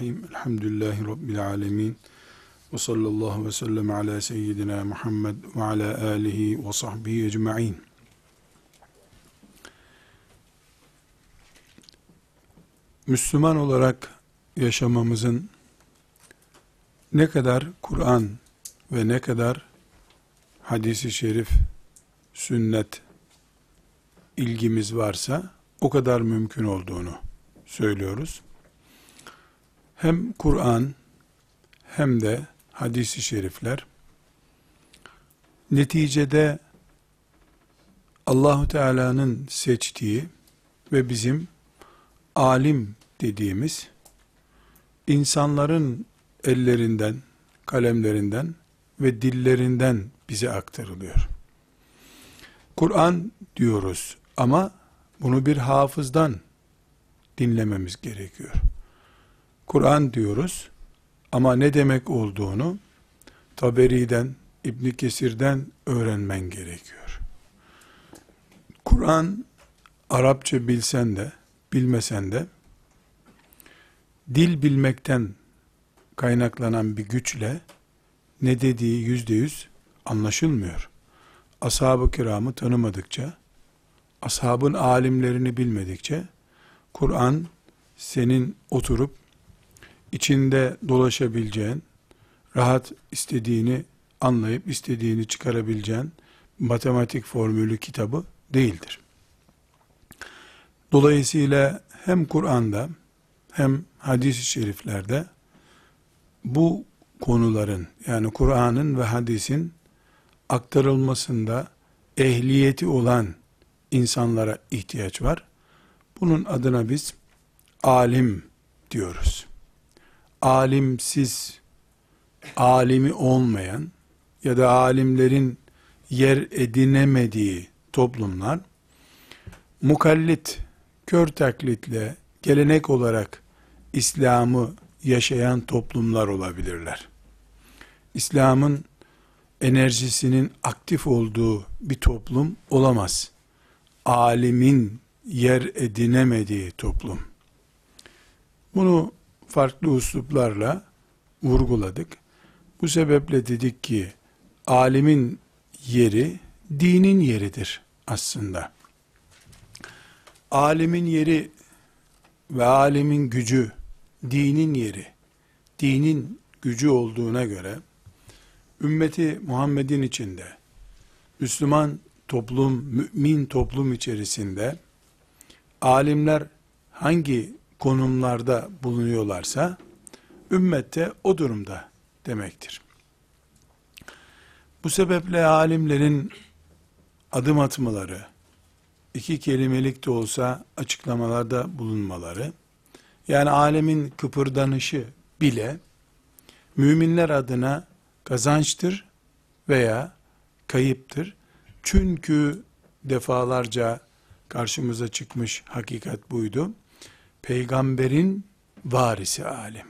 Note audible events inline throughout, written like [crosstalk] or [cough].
Bismillahirrahmanirrahim. Elhamdülillahi Rabbil alemin. Ve sallallahu ve sellem ala seyyidina Muhammed ve ala alihi ve sahbihi ecma'in. Müslüman olarak yaşamamızın ne kadar Kur'an ve ne kadar hadisi şerif, sünnet ilgimiz varsa o kadar mümkün olduğunu söylüyoruz. Hem Kur'an hem de hadisi şerifler neticede Allahu Teala'nın seçtiği ve bizim alim dediğimiz insanların ellerinden, kalemlerinden ve dillerinden bize aktarılıyor. Kur'an diyoruz ama bunu bir hafızdan dinlememiz gerekiyor. Kur'an diyoruz ama ne demek olduğunu Taberi'den, İbn Kesir'den öğrenmen gerekiyor. Kur'an Arapça bilsen de, bilmesen de dil bilmekten kaynaklanan bir güçle ne dediği yüzde yüz anlaşılmıyor. Ashab-ı kiramı tanımadıkça, ashabın alimlerini bilmedikçe, Kur'an senin oturup içinde dolaşabileceğin, rahat istediğini anlayıp istediğini çıkarabileceğin matematik formülü kitabı değildir. Dolayısıyla hem Kur'an'da hem hadis-i şeriflerde bu konuların yani Kur'an'ın ve hadisin aktarılmasında ehliyeti olan insanlara ihtiyaç var. Bunun adına biz alim diyoruz. Alimsiz, alimi olmayan ya da alimlerin yer edinemediği toplumlar mukallit, kör taklitle, gelenek olarak İslam'ı yaşayan toplumlar olabilirler. İslam'ın enerjisinin aktif olduğu bir toplum olamaz. Alimin yer edinemediği toplum. Bunu farklı usluplarla vurguladık. Bu sebeple dedik ki alimin yeri dinin yeridir aslında. Alimin yeri ve alimin gücü dinin yeri, dinin gücü olduğuna göre ümmeti Muhammed'in içinde Müslüman toplum, mümin toplum içerisinde alimler hangi konumlarda bulunuyorlarsa ümmette o durumda demektir. Bu sebeple alimlerin adım atmaları, iki kelimelik de olsa açıklamalarda bulunmaları, yani alemin kıpırdanışı bile müminler adına kazançtır veya kayıptır. Çünkü defalarca karşımıza çıkmış hakikat buydu. Peygamberin varisi alim.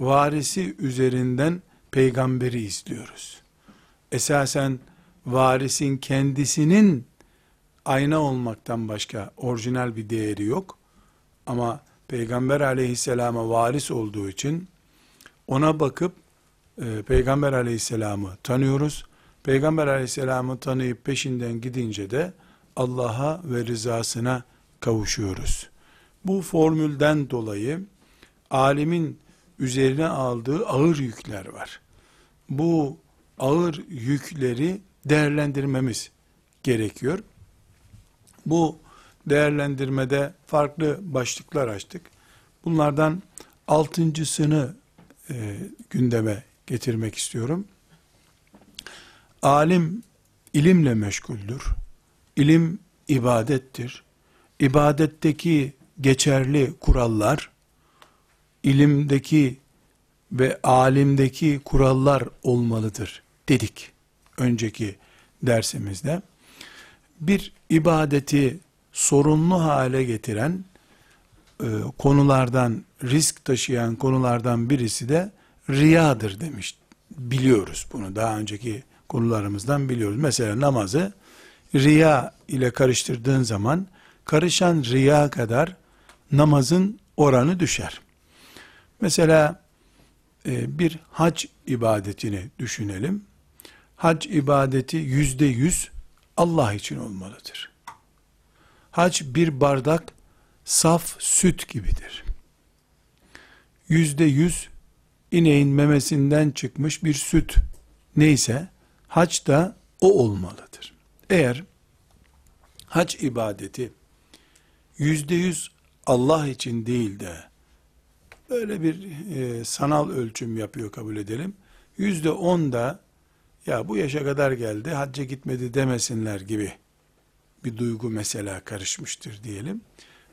Varisi üzerinden peygamberi izliyoruz. Esasen varisin kendisinin ayna olmaktan başka orijinal bir değeri yok. Ama Peygamber aleyhisselama varis olduğu için ona bakıp e, Peygamber aleyhisselamı tanıyoruz. Peygamber aleyhisselamı tanıyıp peşinden gidince de Allah'a ve rızasına kavuşuyoruz. Bu formülden dolayı alimin üzerine aldığı ağır yükler var. Bu ağır yükleri değerlendirmemiz gerekiyor. Bu değerlendirmede farklı başlıklar açtık. Bunlardan altıncısını e, gündeme getirmek istiyorum. Alim ilimle meşguldür. İlim ibadettir. İbadetteki geçerli kurallar, ilimdeki ve alimdeki kurallar olmalıdır dedik önceki dersimizde. Bir ibadeti sorunlu hale getiren e, konulardan, risk taşıyan konulardan birisi de riyadır demiş. Biliyoruz bunu daha önceki konularımızdan biliyoruz. Mesela namazı riya ile karıştırdığın zaman karışan riya kadar namazın oranı düşer. Mesela e, bir hac ibadetini düşünelim. Hac ibadeti yüzde yüz Allah için olmalıdır. Hac bir bardak saf süt gibidir. Yüzde yüz ineğin memesinden çıkmış bir süt neyse hac da o olmalıdır. Eğer hac ibadeti yüzde yüz Allah için değil de böyle bir e, sanal ölçüm yapıyor kabul edelim. Yüzde on da ya bu yaşa kadar geldi hacca gitmedi demesinler gibi bir duygu mesela karışmıştır diyelim.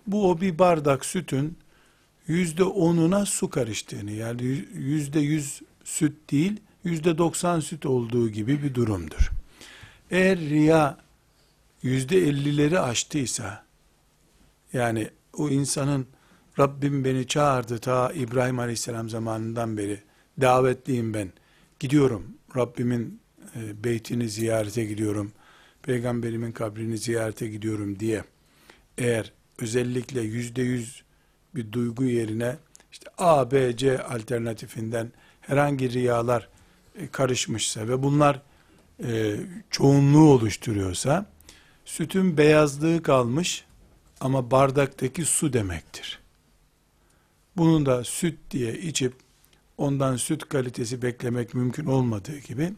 Bu o bir bardak sütün yüzde onuna su karıştığını yani yüzde yüz süt değil yüzde doksan süt olduğu gibi bir durumdur. Eğer riya yüzde ellileri aştıysa yani o insanın Rabbim beni çağırdı ta İbrahim Aleyhisselam zamanından beri. Davetliyim ben. Gidiyorum. Rabbimin e, beytini ziyarete gidiyorum. Peygamberimin kabrini ziyarete gidiyorum diye. Eğer özellikle yüzde yüz bir duygu yerine işte A, B, C alternatifinden herhangi riyalar e, karışmışsa ve bunlar e, çoğunluğu oluşturuyorsa sütün beyazlığı kalmış ama bardaktaki su demektir. Bunun da süt diye içip ondan süt kalitesi beklemek mümkün olmadığı gibi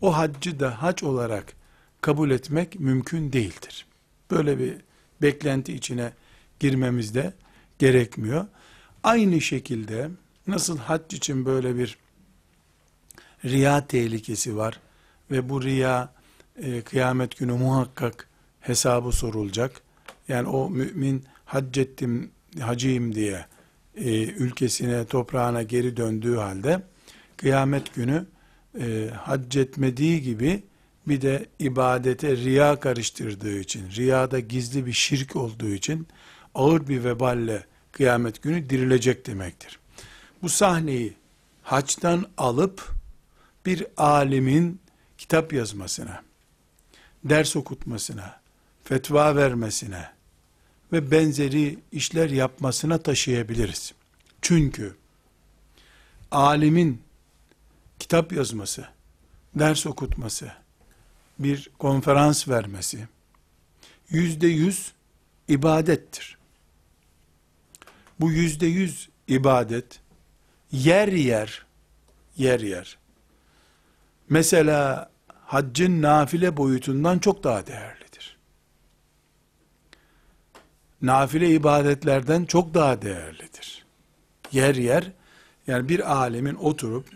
o haccı da hac olarak kabul etmek mümkün değildir. Böyle bir beklenti içine girmemiz de gerekmiyor. Aynı şekilde nasıl hac için böyle bir riya tehlikesi var ve bu riya e, kıyamet günü muhakkak hesabı sorulacak. Yani o mümin hac ettim, hacıyım diye e, ülkesine, toprağına geri döndüğü halde kıyamet günü e, hac etmediği gibi bir de ibadete riya karıştırdığı için, riyada gizli bir şirk olduğu için ağır bir veballe kıyamet günü dirilecek demektir. Bu sahneyi haçtan alıp bir alimin kitap yazmasına, ders okutmasına, fetva vermesine ve benzeri işler yapmasına taşıyabiliriz. Çünkü alimin kitap yazması, ders okutması, bir konferans vermesi, yüzde yüz ibadettir. Bu yüzde yüz ibadet, yer yer, yer yer, mesela haccın nafile boyutundan çok daha değerlidir. Nafile ibadetlerden çok daha değerlidir. Yer yer, yani bir alemin oturup,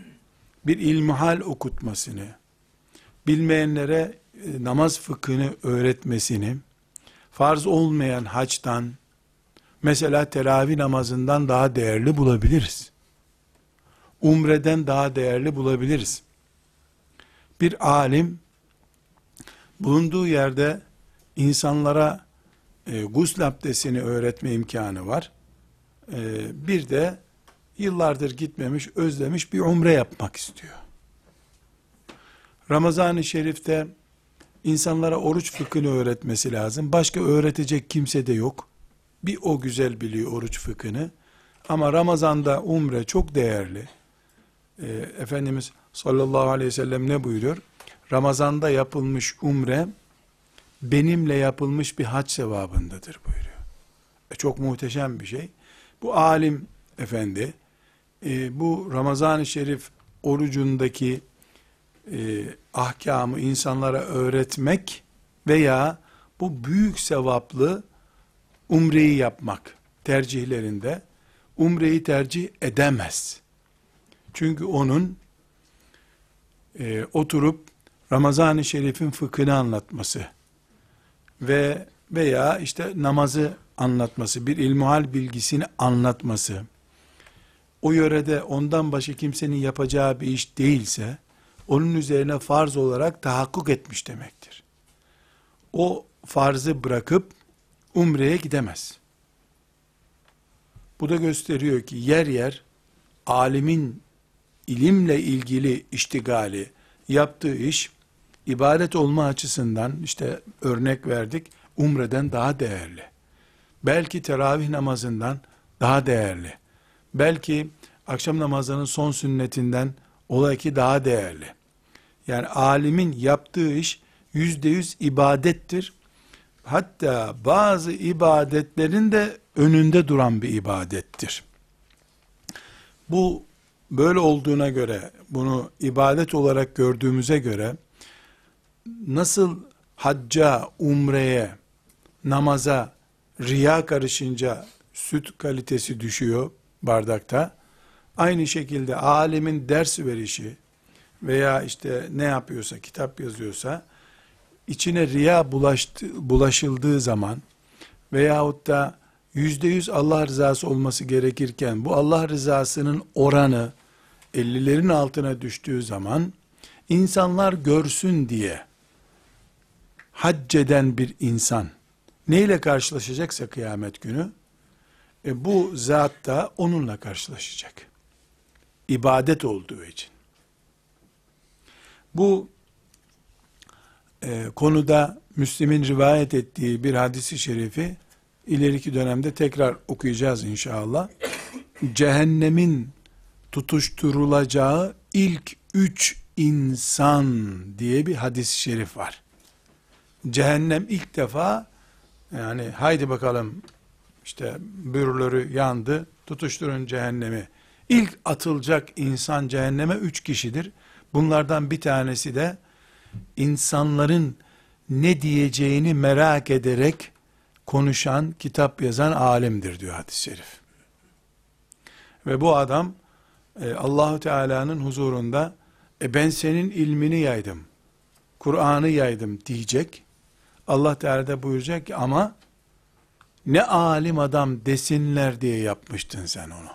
bir ilmihal okutmasını, bilmeyenlere e, namaz fıkhını öğretmesini, farz olmayan haçtan, mesela teravih namazından daha değerli bulabiliriz. Umreden daha değerli bulabiliriz. Bir alim, bulunduğu yerde insanlara e, gusül abdestini öğretme imkanı var. E, bir de yıllardır gitmemiş, özlemiş bir umre yapmak istiyor. Ramazan-ı Şerif'te insanlara oruç fıkhını öğretmesi lazım. Başka öğretecek kimse de yok. Bir o güzel biliyor oruç fıkhını. Ama Ramazan'da umre çok değerli. Ee, Efendimiz sallallahu aleyhi ve sellem ne buyuruyor? Ramazan'da yapılmış umre benimle yapılmış bir hac sevabındadır buyuruyor. E, çok muhteşem bir şey. Bu alim efendi e, bu Ramazan-ı Şerif orucundaki e, ahkamı insanlara öğretmek veya bu büyük sevaplı umreyi yapmak tercihlerinde umreyi tercih edemez. Çünkü onun e, oturup Ramazan-ı Şerif'in fıkhını anlatması ve veya işte namazı anlatması, bir ilmuhal bilgisini anlatması, o yörede ondan başka kimsenin yapacağı bir iş değilse, onun üzerine farz olarak tahakkuk etmiş demektir. O farzı bırakıp umreye gidemez. Bu da gösteriyor ki yer yer alimin ilimle ilgili iştigali, yaptığı iş ibadet olma açısından işte örnek verdik umreden daha değerli. Belki teravih namazından daha değerli. Belki akşam namazının son sünnetinden ola ki daha değerli. Yani alimin yaptığı iş yüzde yüz ibadettir. Hatta bazı ibadetlerin de önünde duran bir ibadettir. Bu böyle olduğuna göre, bunu ibadet olarak gördüğümüze göre, nasıl hacca, umreye, namaza, riya karışınca süt kalitesi düşüyor bardakta, aynı şekilde alimin ders verişi veya işte ne yapıyorsa, kitap yazıyorsa, içine riya bulaştı, bulaşıldığı zaman veyahut da yüzde yüz Allah rızası olması gerekirken bu Allah rızasının oranı 50'lerin altına düştüğü zaman insanlar görsün diye hacceden bir insan neyle karşılaşacaksa kıyamet günü e, bu zat da onunla karşılaşacak. İbadet olduğu için. Bu e, konuda Müslim'in rivayet ettiği bir hadisi şerifi ileriki dönemde tekrar okuyacağız inşallah. Cehennemin tutuşturulacağı ilk üç insan diye bir hadis-i şerif var. Cehennem ilk defa yani haydi bakalım işte bürürleri yandı tutuşturun cehennemi. İlk atılacak insan cehenneme üç kişidir. Bunlardan bir tanesi de insanların ne diyeceğini merak ederek konuşan, kitap yazan alimdir diyor hadis-i şerif. Ve bu adam e, Allahu Teala'nın huzurunda e ben senin ilmini yaydım. Kur'an'ı yaydım diyecek. Allah Teala da buyuracak ki ama ne alim adam desinler diye yapmıştın sen onu.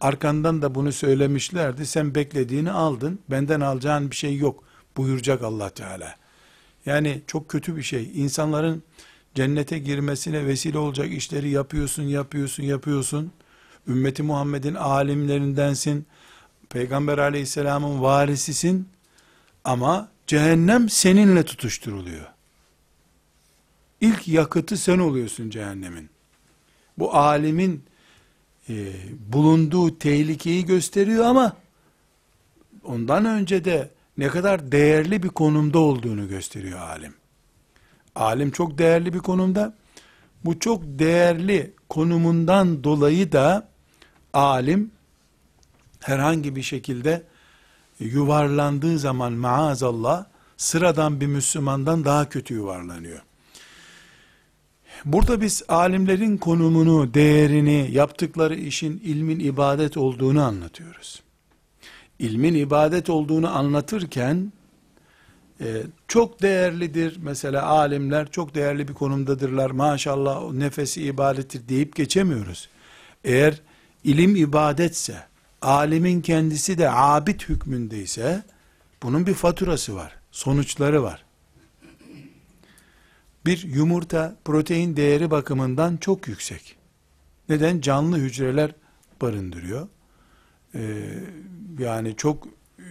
Arkandan da bunu söylemişlerdi. Sen beklediğini aldın. Benden alacağın bir şey yok buyuracak Allah Teala. Yani çok kötü bir şey. İnsanların cennete girmesine vesile olacak işleri yapıyorsun, yapıyorsun, yapıyorsun. Ümmeti Muhammed'in alimlerindensin. Peygamber aleyhisselamın varisisin. Ama cehennem seninle tutuşturuluyor. İlk yakıtı sen oluyorsun cehennemin. Bu alimin e, bulunduğu tehlikeyi gösteriyor ama ondan önce de ne kadar değerli bir konumda olduğunu gösteriyor alim. Alim çok değerli bir konumda. Bu çok değerli konumundan dolayı da alim herhangi bir şekilde yuvarlandığı zaman maazallah sıradan bir Müslümandan daha kötü yuvarlanıyor. Burada biz alimlerin konumunu, değerini, yaptıkları işin ilmin ibadet olduğunu anlatıyoruz. İlmin ibadet olduğunu anlatırken e, çok değerlidir. Mesela alimler çok değerli bir konumdadırlar. Maşallah o nefesi ibadettir deyip geçemiyoruz. Eğer ilim ibadetse, alimin kendisi de abid hükmündeyse, bunun bir faturası var, sonuçları var. Bir yumurta protein değeri bakımından çok yüksek. Neden? Canlı hücreler barındırıyor. Ee, yani çok e,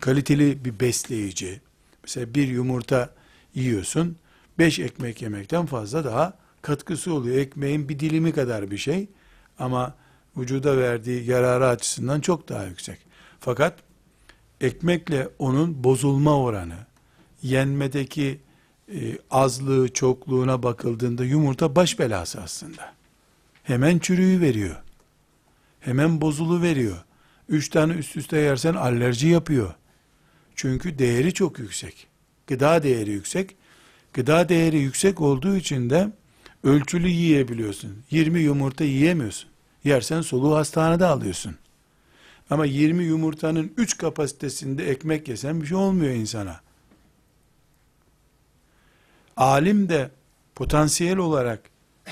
kaliteli bir besleyici. Mesela bir yumurta yiyorsun, beş ekmek yemekten fazla daha katkısı oluyor. Ekmeğin bir dilimi kadar bir şey ama vücuda verdiği yararı açısından çok daha yüksek. Fakat ekmekle onun bozulma oranı, yenmedeki e, azlığı, çokluğuna bakıldığında yumurta baş belası aslında. Hemen çürüyü veriyor. Hemen bozulu veriyor. Üç tane üst üste yersen alerji yapıyor. Çünkü değeri çok yüksek. Gıda değeri yüksek. Gıda değeri yüksek olduğu için de ölçülü yiyebiliyorsun. 20 yumurta yiyemiyorsun. Yersen soluğu hastanede alıyorsun. Ama 20 yumurtanın 3 kapasitesinde ekmek yesen bir şey olmuyor insana. Alim de potansiyel olarak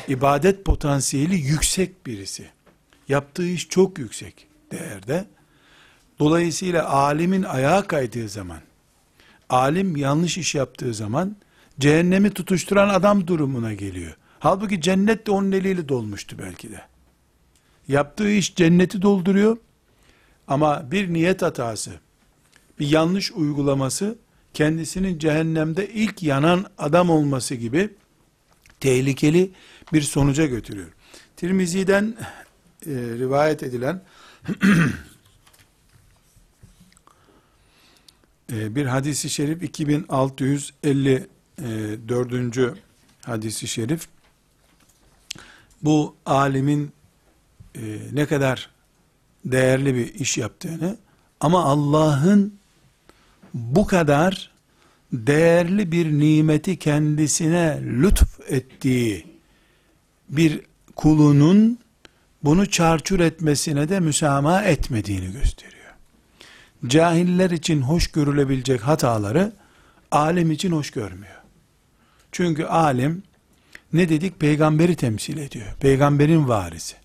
ibadet potansiyeli yüksek birisi. Yaptığı iş çok yüksek değerde. Dolayısıyla alimin ayağa kaydığı zaman, alim yanlış iş yaptığı zaman, cehennemi tutuşturan adam durumuna geliyor. Halbuki cennet de onun eliyle dolmuştu belki de. Yaptığı iş cenneti dolduruyor, ama bir niyet hatası, bir yanlış uygulaması, kendisinin cehennemde ilk yanan adam olması gibi tehlikeli bir sonuca götürüyor. Tirmizi'den e, rivayet edilen Ee, [clears throat] bir hadisi şerif 2654. hadisi şerif bu alimin e, ne kadar değerli bir iş yaptığını ama Allah'ın bu kadar değerli bir nimeti kendisine lütf ettiği bir kulunun bunu çarçur etmesine de müsamaha etmediğini gösteriyor. Cahiller için hoş görülebilecek hataları alim için hoş görmüyor. Çünkü alim ne dedik? Peygamberi temsil ediyor. Peygamberin varisi.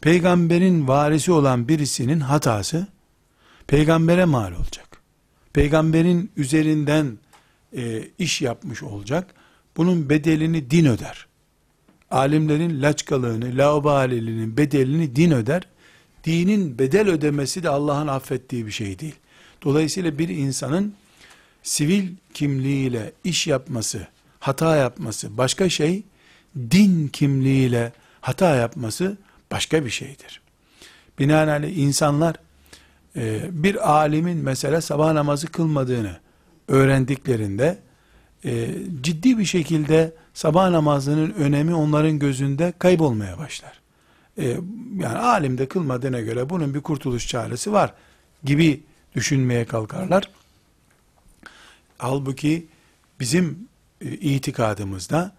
Peygamberin varisi olan birisinin hatası peygambere mal olacak. Peygamberin üzerinden e, iş yapmış olacak. Bunun bedelini din öder. Alimlerin laçkalığını, laubaliliğinin bedelini din öder. Dinin bedel ödemesi de Allah'ın affettiği bir şey değil. Dolayısıyla bir insanın sivil kimliğiyle iş yapması, hata yapması başka şey, din kimliğiyle hata yapması başka bir şeydir. Binaenaleyh insanlar e, bir alimin mesela sabah namazı kılmadığını öğrendiklerinde e, ciddi bir şekilde sabah namazının önemi onların gözünde kaybolmaya başlar. E, yani alim de kılmadığına göre bunun bir kurtuluş çaresi var gibi düşünmeye kalkarlar. Halbuki bizim itikadımızda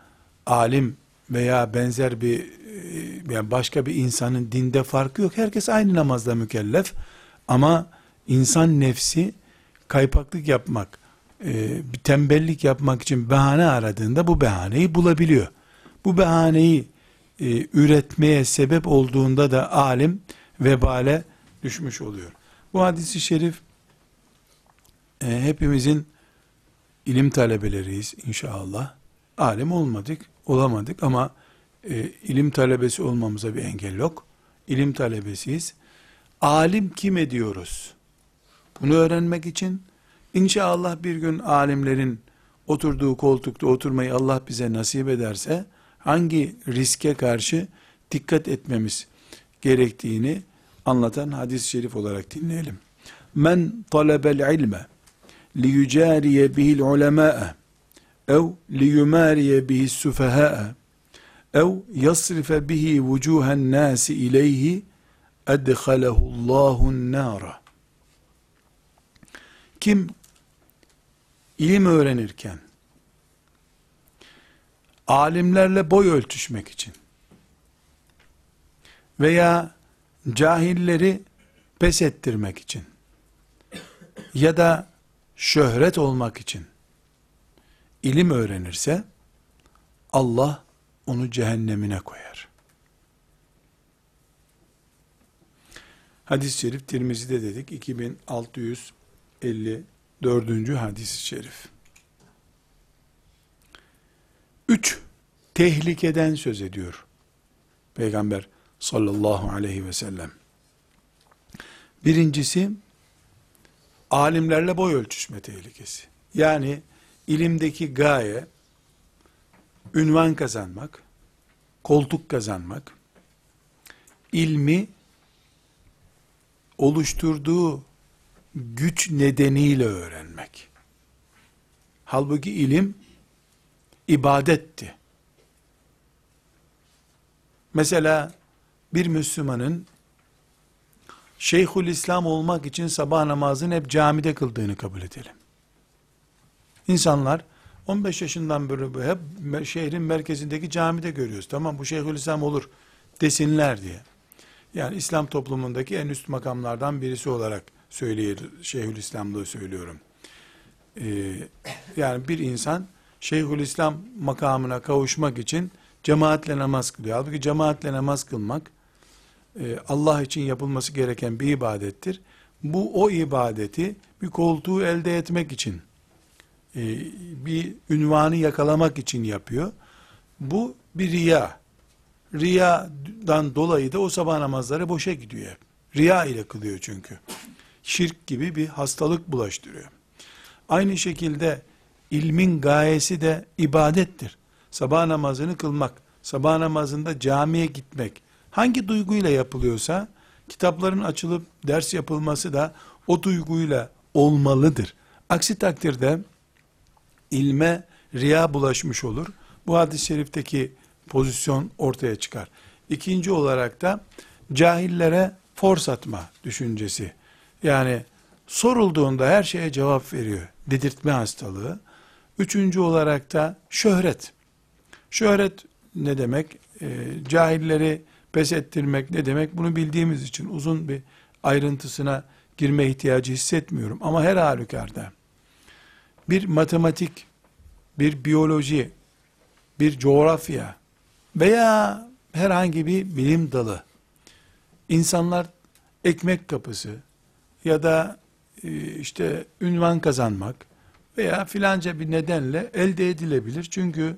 alim veya benzer bir yani başka bir insanın dinde farkı yok. Herkes aynı namazda mükellef. Ama insan nefsi kaypaklık yapmak, e, bir tembellik yapmak için bahane aradığında bu bahaneyi bulabiliyor. Bu bahaneyi e, üretmeye sebep olduğunda da alim vebale düşmüş oluyor. Bu hadisi şerif e, hepimizin ilim talebeleriyiz inşallah. Alim olmadık, olamadık ama ilim talebesi olmamıza bir engel yok. İlim talebesiyiz. Alim kim ediyoruz? Bunu öğrenmek için inşallah bir gün alimlerin oturduğu koltukta oturmayı Allah bize nasip ederse hangi riske karşı dikkat etmemiz gerektiğini anlatan hadis-i şerif olarak dinleyelim. Men talebel ilme li yucariye bihil ulemâ'e ev li yumariye bihis sufehâ'e ev yasrife bihi vucuhen nâsi ileyhi edhalehullahun nara. Kim ilim öğrenirken alimlerle boy ölçüşmek için veya cahilleri pes ettirmek için ya da şöhret olmak için ilim öğrenirse Allah onu cehennemine koyar. Hadis-i şerif Tirmizi'de dedik 2654. hadis-i şerif. Üç tehlikeden söz ediyor Peygamber sallallahu aleyhi ve sellem. Birincisi alimlerle boy ölçüşme tehlikesi. Yani ilimdeki gaye ünvan kazanmak, koltuk kazanmak, ilmi oluşturduğu güç nedeniyle öğrenmek. Halbuki ilim ibadetti. Mesela bir Müslümanın Şeyhül İslam olmak için sabah namazını hep camide kıldığını kabul edelim. İnsanlar 15 yaşından beri hep şehrin merkezindeki camide görüyoruz. Tamam bu Şeyhül İslam olur desinler diye. Yani İslam toplumundaki en üst makamlardan birisi olarak söyleyir, Şeyhülislamlığı söylüyorum. Ee, yani bir insan Şeyhülislam makamına kavuşmak için cemaatle namaz kılıyor. Halbuki cemaatle namaz kılmak e, Allah için yapılması gereken bir ibadettir. Bu o ibadeti bir koltuğu elde etmek için e, bir ünvanı yakalamak için yapıyor. Bu bir riya. Riyadan dolayı da o sabah namazları boşa gidiyor. Riya ile kılıyor çünkü. Şirk gibi bir hastalık bulaştırıyor. Aynı şekilde ilmin gayesi de ibadettir. Sabah namazını kılmak, sabah namazında camiye gitmek, hangi duyguyla yapılıyorsa, kitapların açılıp ders yapılması da o duyguyla olmalıdır. Aksi takdirde ilme riya bulaşmış olur. Bu hadis-i şerifteki pozisyon ortaya çıkar. İkinci olarak da cahillere fors atma düşüncesi. Yani sorulduğunda her şeye cevap veriyor. Dedirtme hastalığı. Üçüncü olarak da şöhret. Şöhret ne demek? E, cahilleri pes ettirmek ne demek? Bunu bildiğimiz için uzun bir ayrıntısına girme ihtiyacı hissetmiyorum. Ama her halükarda bir matematik, bir biyoloji, bir coğrafya veya herhangi bir bilim dalı insanlar ekmek kapısı ya da e, işte ünvan kazanmak veya filanca bir nedenle elde edilebilir. Çünkü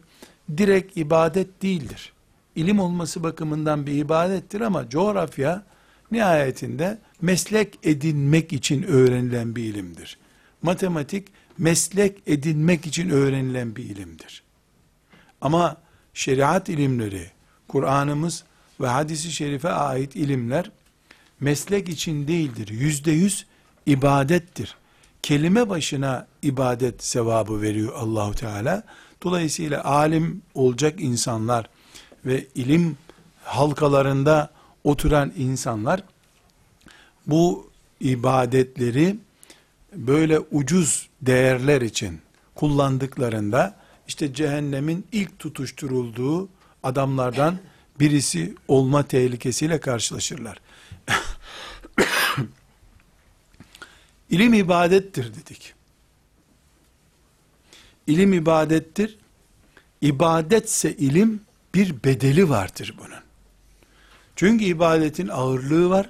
direkt ibadet değildir. İlim olması bakımından bir ibadettir ama coğrafya nihayetinde meslek edinmek için öğrenilen bir ilimdir. Matematik meslek edinmek için öğrenilen bir ilimdir. Ama şeriat ilimleri, Kur'an'ımız ve hadisi şerife ait ilimler meslek için değildir. Yüzde yüz ibadettir. Kelime başına ibadet sevabı veriyor Allahu Teala. Dolayısıyla alim olacak insanlar ve ilim halkalarında oturan insanlar bu ibadetleri böyle ucuz değerler için kullandıklarında işte cehennemin ilk tutuşturulduğu adamlardan birisi olma tehlikesiyle karşılaşırlar. [coughs] İlim ibadettir dedik. İlim ibadettir. İbadetse ilim bir bedeli vardır bunun. Çünkü ibadetin ağırlığı var.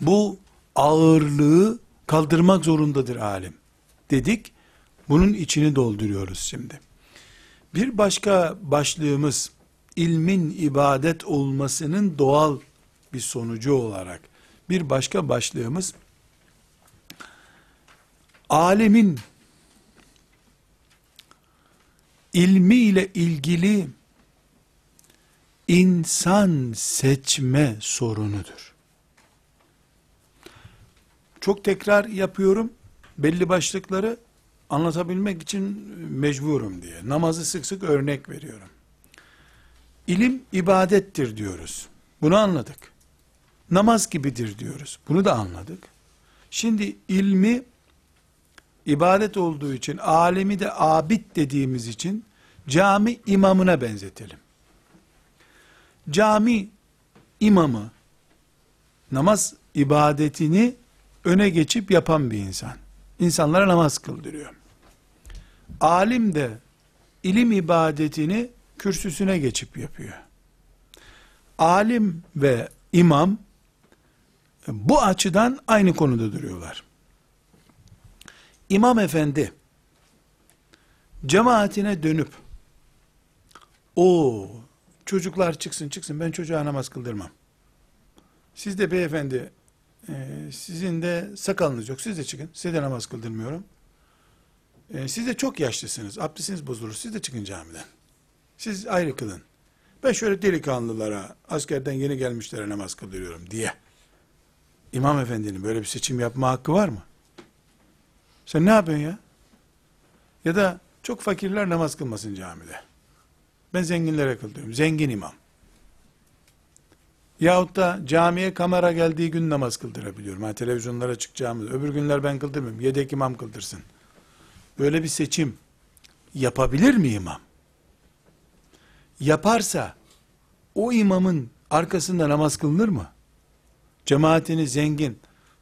Bu ağırlığı kaldırmak zorundadır alim. Dedik. Bunun içini dolduruyoruz şimdi. Bir başka başlığımız ilmin ibadet olmasının doğal bir sonucu olarak bir başka başlığımız alemin ilmi ile ilgili insan seçme sorunudur. Çok tekrar yapıyorum. Belli başlıkları anlatabilmek için mecburum diye. Namazı sık sık örnek veriyorum. İlim ibadettir diyoruz. Bunu anladık. Namaz gibidir diyoruz. Bunu da anladık. Şimdi ilmi ibadet olduğu için, alemi de abid dediğimiz için cami imamına benzetelim. Cami imamı namaz ibadetini öne geçip yapan bir insan. İnsanlara namaz kıldırıyor. Alim de ilim ibadetini kürsüsüne geçip yapıyor. Alim ve imam bu açıdan aynı konuda duruyorlar. İmam efendi cemaatine dönüp o çocuklar çıksın çıksın ben çocuğa namaz kıldırmam. Siz de beyefendi e, sizin de sakalınız yok siz de çıkın size de namaz kıldırmıyorum. E, siz de çok yaşlısınız abdestiniz bozulur siz de çıkın camiden. Siz ayrı kılın. Ben şöyle delikanlılara askerden yeni gelmişlere namaz kıldırıyorum diye. İmam efendinin böyle bir seçim yapma hakkı var mı? Sen ne yapıyorsun ya? Ya da çok fakirler namaz kılmasın camide. Ben zenginlere kıldırıyorum. Zengin imam. Yahut da camiye kamera geldiği gün namaz kıldırabiliyorum. Ha, televizyonlara çıkacağımız. Öbür günler ben kıldırmıyorum. Yedek imam kıldırsın. Böyle bir seçim yapabilir mi imam? Yaparsa o imamın arkasında namaz kılınır mı? Cemaatini zengin,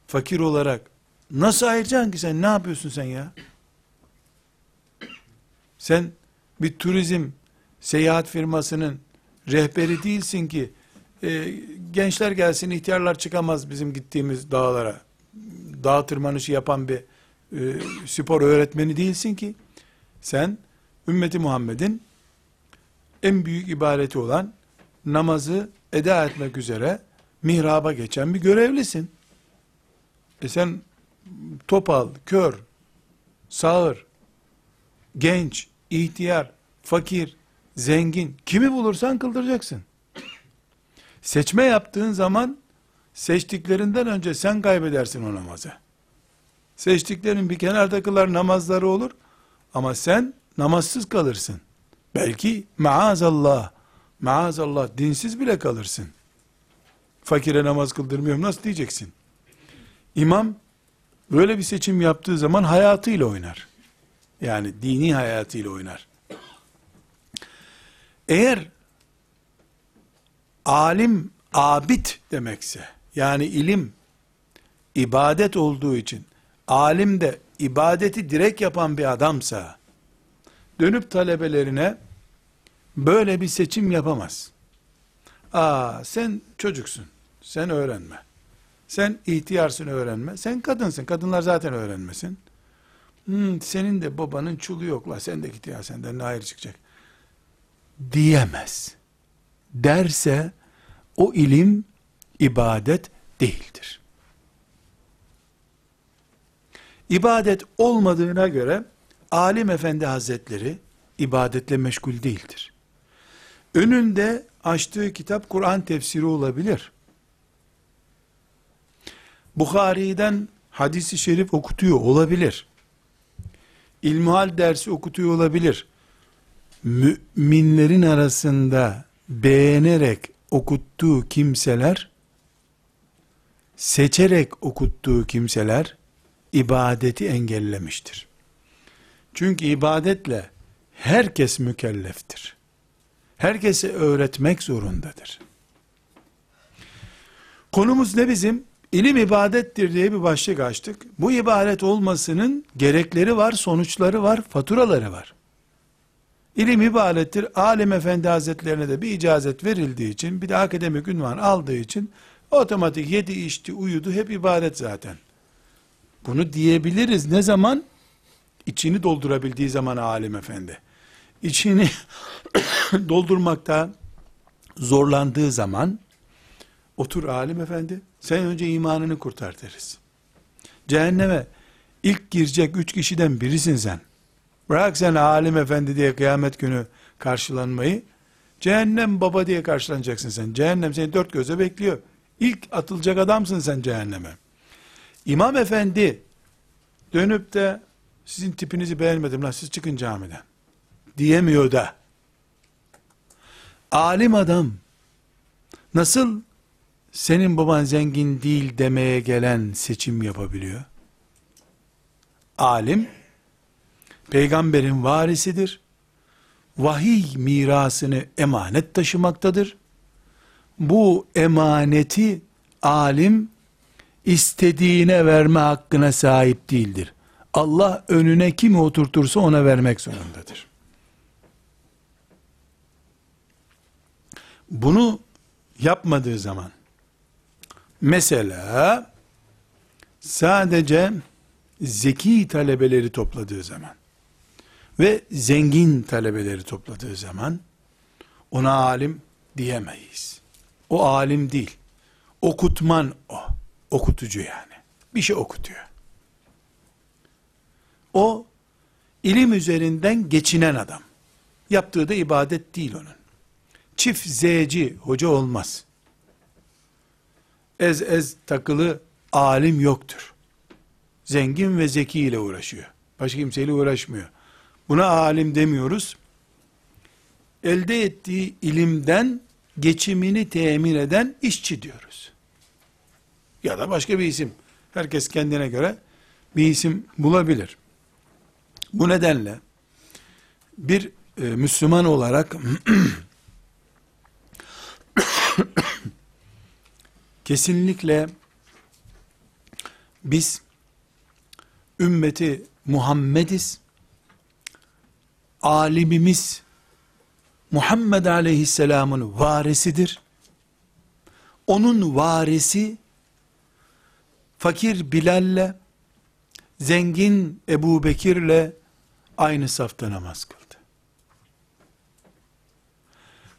fakir olarak nasıl ayıracaksın ki sen? Ne yapıyorsun sen ya? Sen bir turizm seyahat firmasının rehberi değilsin ki e, gençler gelsin ihtiyarlar çıkamaz bizim gittiğimiz dağlara. Dağ tırmanışı yapan bir e, spor öğretmeni değilsin ki. Sen ümmeti Muhammed'in en büyük ibadeti olan namazı eda etmek üzere mihraba geçen bir görevlisin. E sen topal, kör, sağır, genç, ihtiyar, fakir, zengin kimi bulursan kıldıracaksın. Seçme yaptığın zaman seçtiklerinden önce sen kaybedersin o namazı. Seçtiklerin bir kenarda kılar namazları olur ama sen namazsız kalırsın. Belki maazallah, maazallah dinsiz bile kalırsın. Fakire namaz kıldırmıyorum nasıl diyeceksin? İmam böyle bir seçim yaptığı zaman hayatıyla oynar. Yani dini hayatıyla oynar. Eğer alim abid demekse, yani ilim ibadet olduğu için, alim de ibadeti direkt yapan bir adamsa, dönüp talebelerine böyle bir seçim yapamaz. Aa sen çocuksun, sen öğrenme. Sen ihtiyarsın öğrenme. Sen kadınsın, kadınlar zaten öğrenmesin. Hmm, senin de babanın çulu yok la, sen de git ya senden ne hayır çıkacak. Diyemez. Derse, o ilim ibadet değildir. İbadet olmadığına göre alim efendi hazretleri ibadetle meşgul değildir. Önünde açtığı kitap Kur'an tefsiri olabilir. Bukhari'den hadisi şerif okutuyor olabilir. İlmihal dersi okutuyor olabilir. Müminlerin arasında beğenerek okuttuğu kimseler, seçerek okuttuğu kimseler, ibadeti engellemiştir. Çünkü ibadetle herkes mükelleftir. Herkese öğretmek zorundadır. Konumuz ne bizim? İlim ibadettir diye bir başlık açtık. Bu ibadet olmasının gerekleri var, sonuçları var, faturaları var. İlim ibadettir. Alim Efendi Hazretlerine de bir icazet verildiği için, bir de akademik ünvan aldığı için, otomatik yedi içti, uyudu, hep ibadet zaten. Bunu diyebiliriz. Ne zaman? İçini doldurabildiği zaman alim efendi. İçini [coughs] doldurmakta zorlandığı zaman, otur alim efendi, sen önce imanını kurtar deriz. Cehenneme ilk girecek üç kişiden birisin sen. Bırak sen alim efendi diye kıyamet günü karşılanmayı, cehennem baba diye karşılanacaksın sen. Cehennem seni dört göze bekliyor. İlk atılacak adamsın sen cehenneme. İmam efendi dönüp de sizin tipinizi beğenmedim lan siz çıkın camiden diyemiyor da alim adam nasıl senin baban zengin değil demeye gelen seçim yapabiliyor? Alim peygamberin varisidir. Vahiy mirasını emanet taşımaktadır. Bu emaneti alim istediğine verme hakkına sahip değildir. Allah önüne kimi oturtursa ona vermek zorundadır. Bunu yapmadığı zaman mesela sadece zeki talebeleri topladığı zaman ve zengin talebeleri topladığı zaman ona alim diyemeyiz. O alim değil. Okutman o. Okutucu yani. Bir şey okutuyor. O ilim üzerinden geçinen adam. Yaptığı da ibadet değil onun. Çift zeci hoca olmaz. Ez ez takılı alim yoktur. Zengin ve zeki ile uğraşıyor. Başka kimseyle uğraşmıyor. Buna alim demiyoruz. Elde ettiği ilimden geçimini temin eden işçi diyoruz. Ya da başka bir isim. Herkes kendine göre bir isim bulabilir. Bu nedenle bir e, Müslüman olarak [coughs] kesinlikle biz ümmeti Muhammediz. Alimimiz Muhammed Aleyhisselam'ın varisidir. Onun varisi fakir Bilal'le zengin Ebu Bekir'le aynı safta namaz kıldı.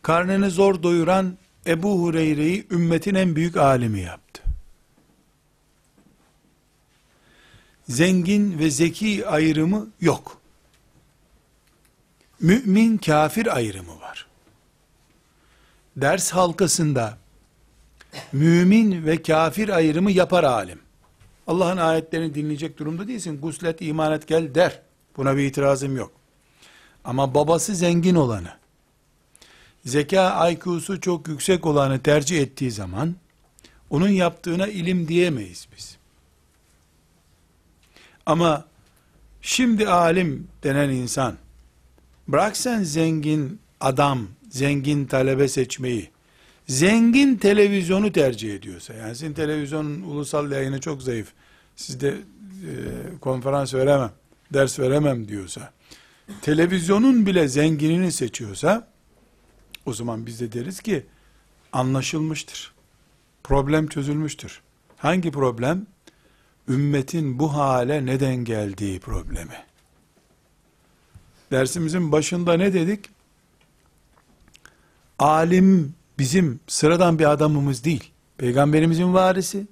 Karnını zor doyuran Ebu Hureyre'yi ümmetin en büyük alimi yaptı. Zengin ve zeki ayrımı yok. Mümin kafir ayrımı var. Ders halkasında mümin ve kafir ayrımı yapar alim. Allah'ın ayetlerini dinleyecek durumda değilsin. Guslet, iman et gel der. Buna bir itirazım yok. Ama babası zengin olanı, zeka IQ'su çok yüksek olanı tercih ettiği zaman, onun yaptığına ilim diyemeyiz biz. Ama şimdi alim denen insan, bırak sen zengin adam, zengin talebe seçmeyi, zengin televizyonu tercih ediyorsa, yani sizin televizyonun ulusal yayını çok zayıf, sizde e, konferans veremem, ders veremem diyorsa, televizyonun bile zenginini seçiyorsa, o zaman biz de deriz ki, anlaşılmıştır. Problem çözülmüştür. Hangi problem? Ümmetin bu hale neden geldiği problemi. Dersimizin başında ne dedik? Alim bizim sıradan bir adamımız değil. Peygamberimizin varisi,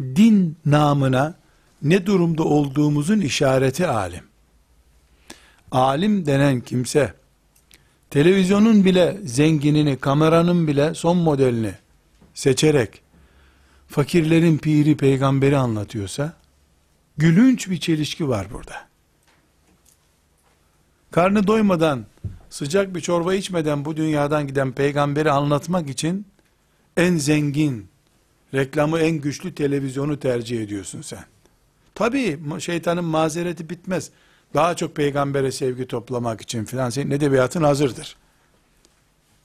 din namına ne durumda olduğumuzun işareti alim. Alim denen kimse, televizyonun bile zenginini, kameranın bile son modelini seçerek, fakirlerin piri peygamberi anlatıyorsa, gülünç bir çelişki var burada. Karnı doymadan, sıcak bir çorba içmeden bu dünyadan giden peygamberi anlatmak için, en zengin, reklamı en güçlü televizyonu tercih ediyorsun sen. Tabi şeytanın mazereti bitmez. Daha çok peygambere sevgi toplamak için filan senin edebiyatın hazırdır.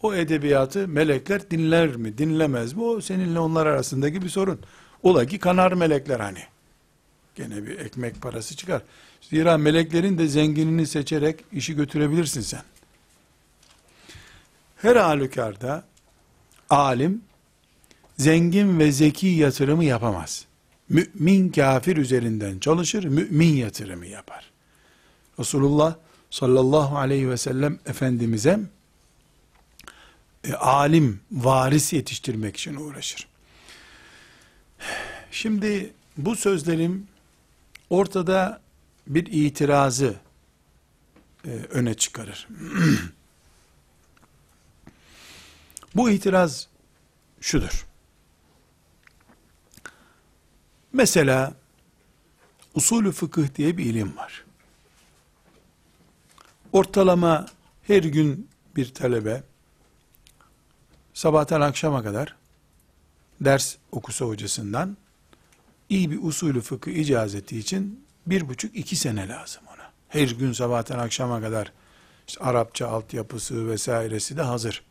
O edebiyatı melekler dinler mi, dinlemez mi? O seninle onlar arasındaki bir sorun. Ola ki kanar melekler hani. Gene bir ekmek parası çıkar. Zira meleklerin de zenginini seçerek işi götürebilirsin sen. Her halükarda alim zengin ve zeki yatırımı yapamaz. Mümin kafir üzerinden çalışır, mümin yatırımı yapar. Resulullah sallallahu aleyhi ve sellem Efendimiz'e e, alim, varis yetiştirmek için uğraşır. Şimdi bu sözlerim ortada bir itirazı e, öne çıkarır. [clears throat] bu itiraz şudur. Mesela usulü fıkıh diye bir ilim var. Ortalama her gün bir talebe sabahtan akşama kadar ders okusa hocasından iyi bir usulü fıkıh icazeti için bir buçuk iki sene lazım ona. Her gün sabahtan akşama kadar işte Arapça altyapısı vesairesi de hazır.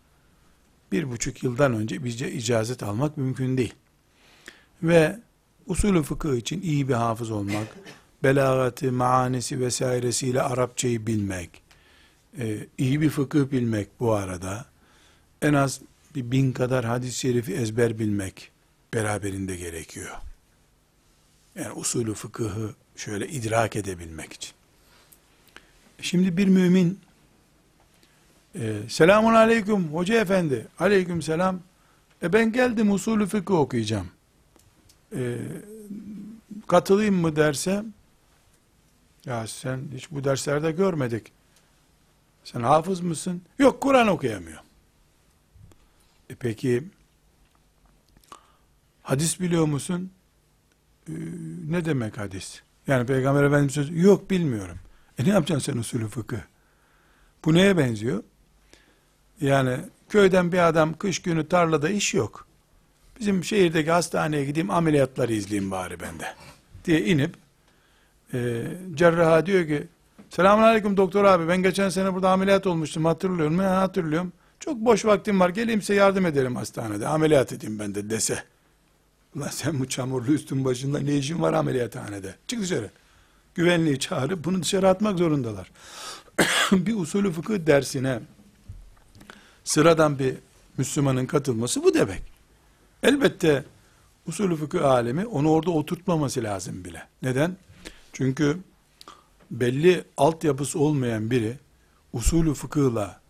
Bir buçuk yıldan önce bizce icazet almak mümkün değil. Ve usulü fıkıh için iyi bir hafız olmak, [laughs] belagatı, maanesi vesairesiyle Arapçayı bilmek, e, iyi bir fıkıh bilmek bu arada, en az bir bin kadar hadis-i şerifi ezber bilmek beraberinde gerekiyor. Yani usulü fıkıhı şöyle idrak edebilmek için. Şimdi bir mümin e, selamun aleyküm hoca efendi aleyküm selam e ben geldim usulü fıkıh okuyacağım e, katılayım mı derse ya sen hiç bu derslerde görmedik sen hafız mısın? Yok Kur'an okuyamıyor. E peki hadis biliyor musun? Ee, ne demek hadis? Yani Peygamber Efendimiz sözü yok bilmiyorum. E ne yapacaksın sen usulü fıkıh? Bu neye benziyor? Yani köyden bir adam kış günü tarlada iş yok. Bizim şehirdeki hastaneye gideyim ameliyatları izleyeyim bari bende. Diye inip e, cerraha diyor ki selamun aleyküm doktor abi ben geçen sene burada ameliyat olmuştum hatırlıyorum. Ya hatırlıyorum. Çok boş vaktim var geleyim size yardım ederim hastanede ameliyat edeyim ben de dese. Ulan sen bu çamurlu üstün başında ne işin var ameliyathanede? Çık dışarı. Güvenliği çağırıp bunu dışarı atmak zorundalar. [coughs] bir usulü fıkıh dersine sıradan bir Müslümanın katılması bu demek. Elbette usulü fıkıh alemi onu orada oturtmaması lazım bile. Neden? Çünkü belli altyapısı olmayan biri usulü fıkıhla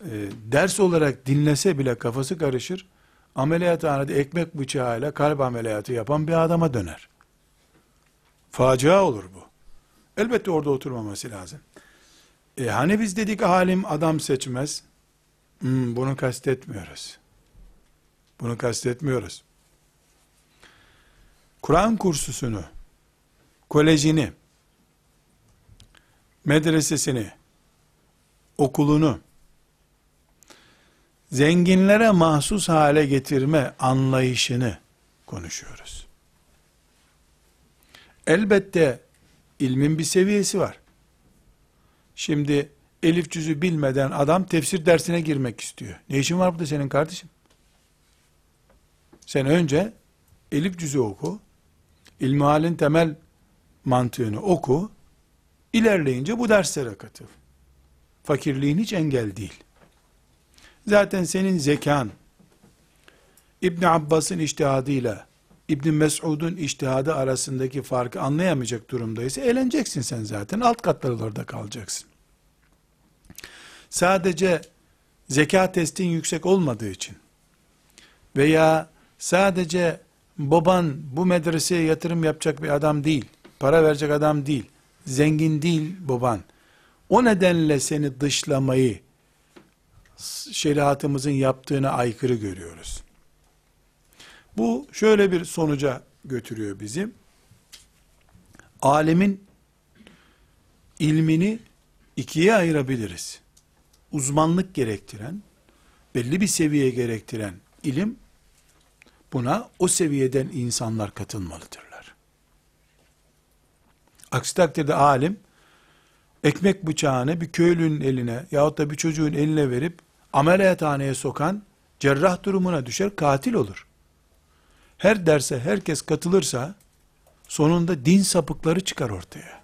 e, ders olarak dinlese bile kafası karışır. Ameliyathanede ekmek bıçağıyla kalp ameliyatı yapan bir adama döner. Facia olur bu. Elbette orada oturmaması lazım. E, hani biz dedik alim adam seçmez. Hmm, bunu kastetmiyoruz. Bunu kastetmiyoruz. Kur'an kursusunu, kolejini, medresesini, okulunu zenginlere mahsus hale getirme anlayışını konuşuyoruz. Elbette ilmin bir seviyesi var. Şimdi elif cüzü bilmeden adam tefsir dersine girmek istiyor. Ne işin var burada senin kardeşim? Sen önce elif cüzü oku, ilmihalin temel mantığını oku, ilerleyince bu derslere katıl. Fakirliğin hiç engel değil. Zaten senin zekan, İbn Abbas'ın iştihadıyla İbn Mesud'un iştihadı arasındaki farkı anlayamayacak durumdaysa eğleneceksin sen zaten. Alt katlarda kalacaksın. Sadece zeka testin yüksek olmadığı için veya sadece baban bu medreseye yatırım yapacak bir adam değil, para verecek adam değil, zengin değil baban. O nedenle seni dışlamayı şeriatımızın yaptığına aykırı görüyoruz. Bu şöyle bir sonuca götürüyor bizi. Alemin ilmini ikiye ayırabiliriz. Uzmanlık gerektiren, belli bir seviye gerektiren ilim, buna o seviyeden insanlar katılmalıdırlar. Aksi takdirde alim, ekmek bıçağını bir köylünün eline yahut da bir çocuğun eline verip ameliyathaneye sokan cerrah durumuna düşer, katil olur. Her derse herkes katılırsa sonunda din sapıkları çıkar ortaya.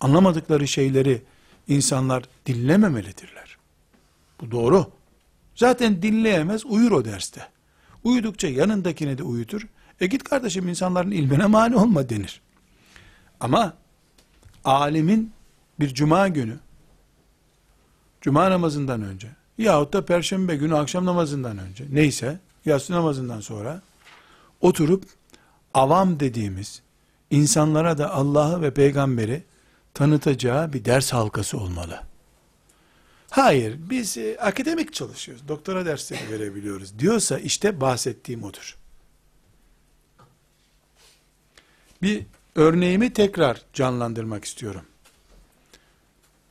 Anlamadıkları şeyleri insanlar dinlememelidirler. Bu doğru. Zaten dinleyemez, uyur o derste. Uyudukça yanındakini de uyutur. E git kardeşim insanların ilmine mani olma denir. Ama alimin bir cuma günü, cuma namazından önce, yahut da perşembe günü akşam namazından önce, neyse, yatsı namazından sonra, oturup, avam dediğimiz, insanlara da Allah'ı ve peygamberi tanıtacağı bir ders halkası olmalı. Hayır, biz e, akademik çalışıyoruz, doktora dersleri verebiliyoruz diyorsa işte bahsettiğim odur. Bir örneğimi tekrar canlandırmak istiyorum.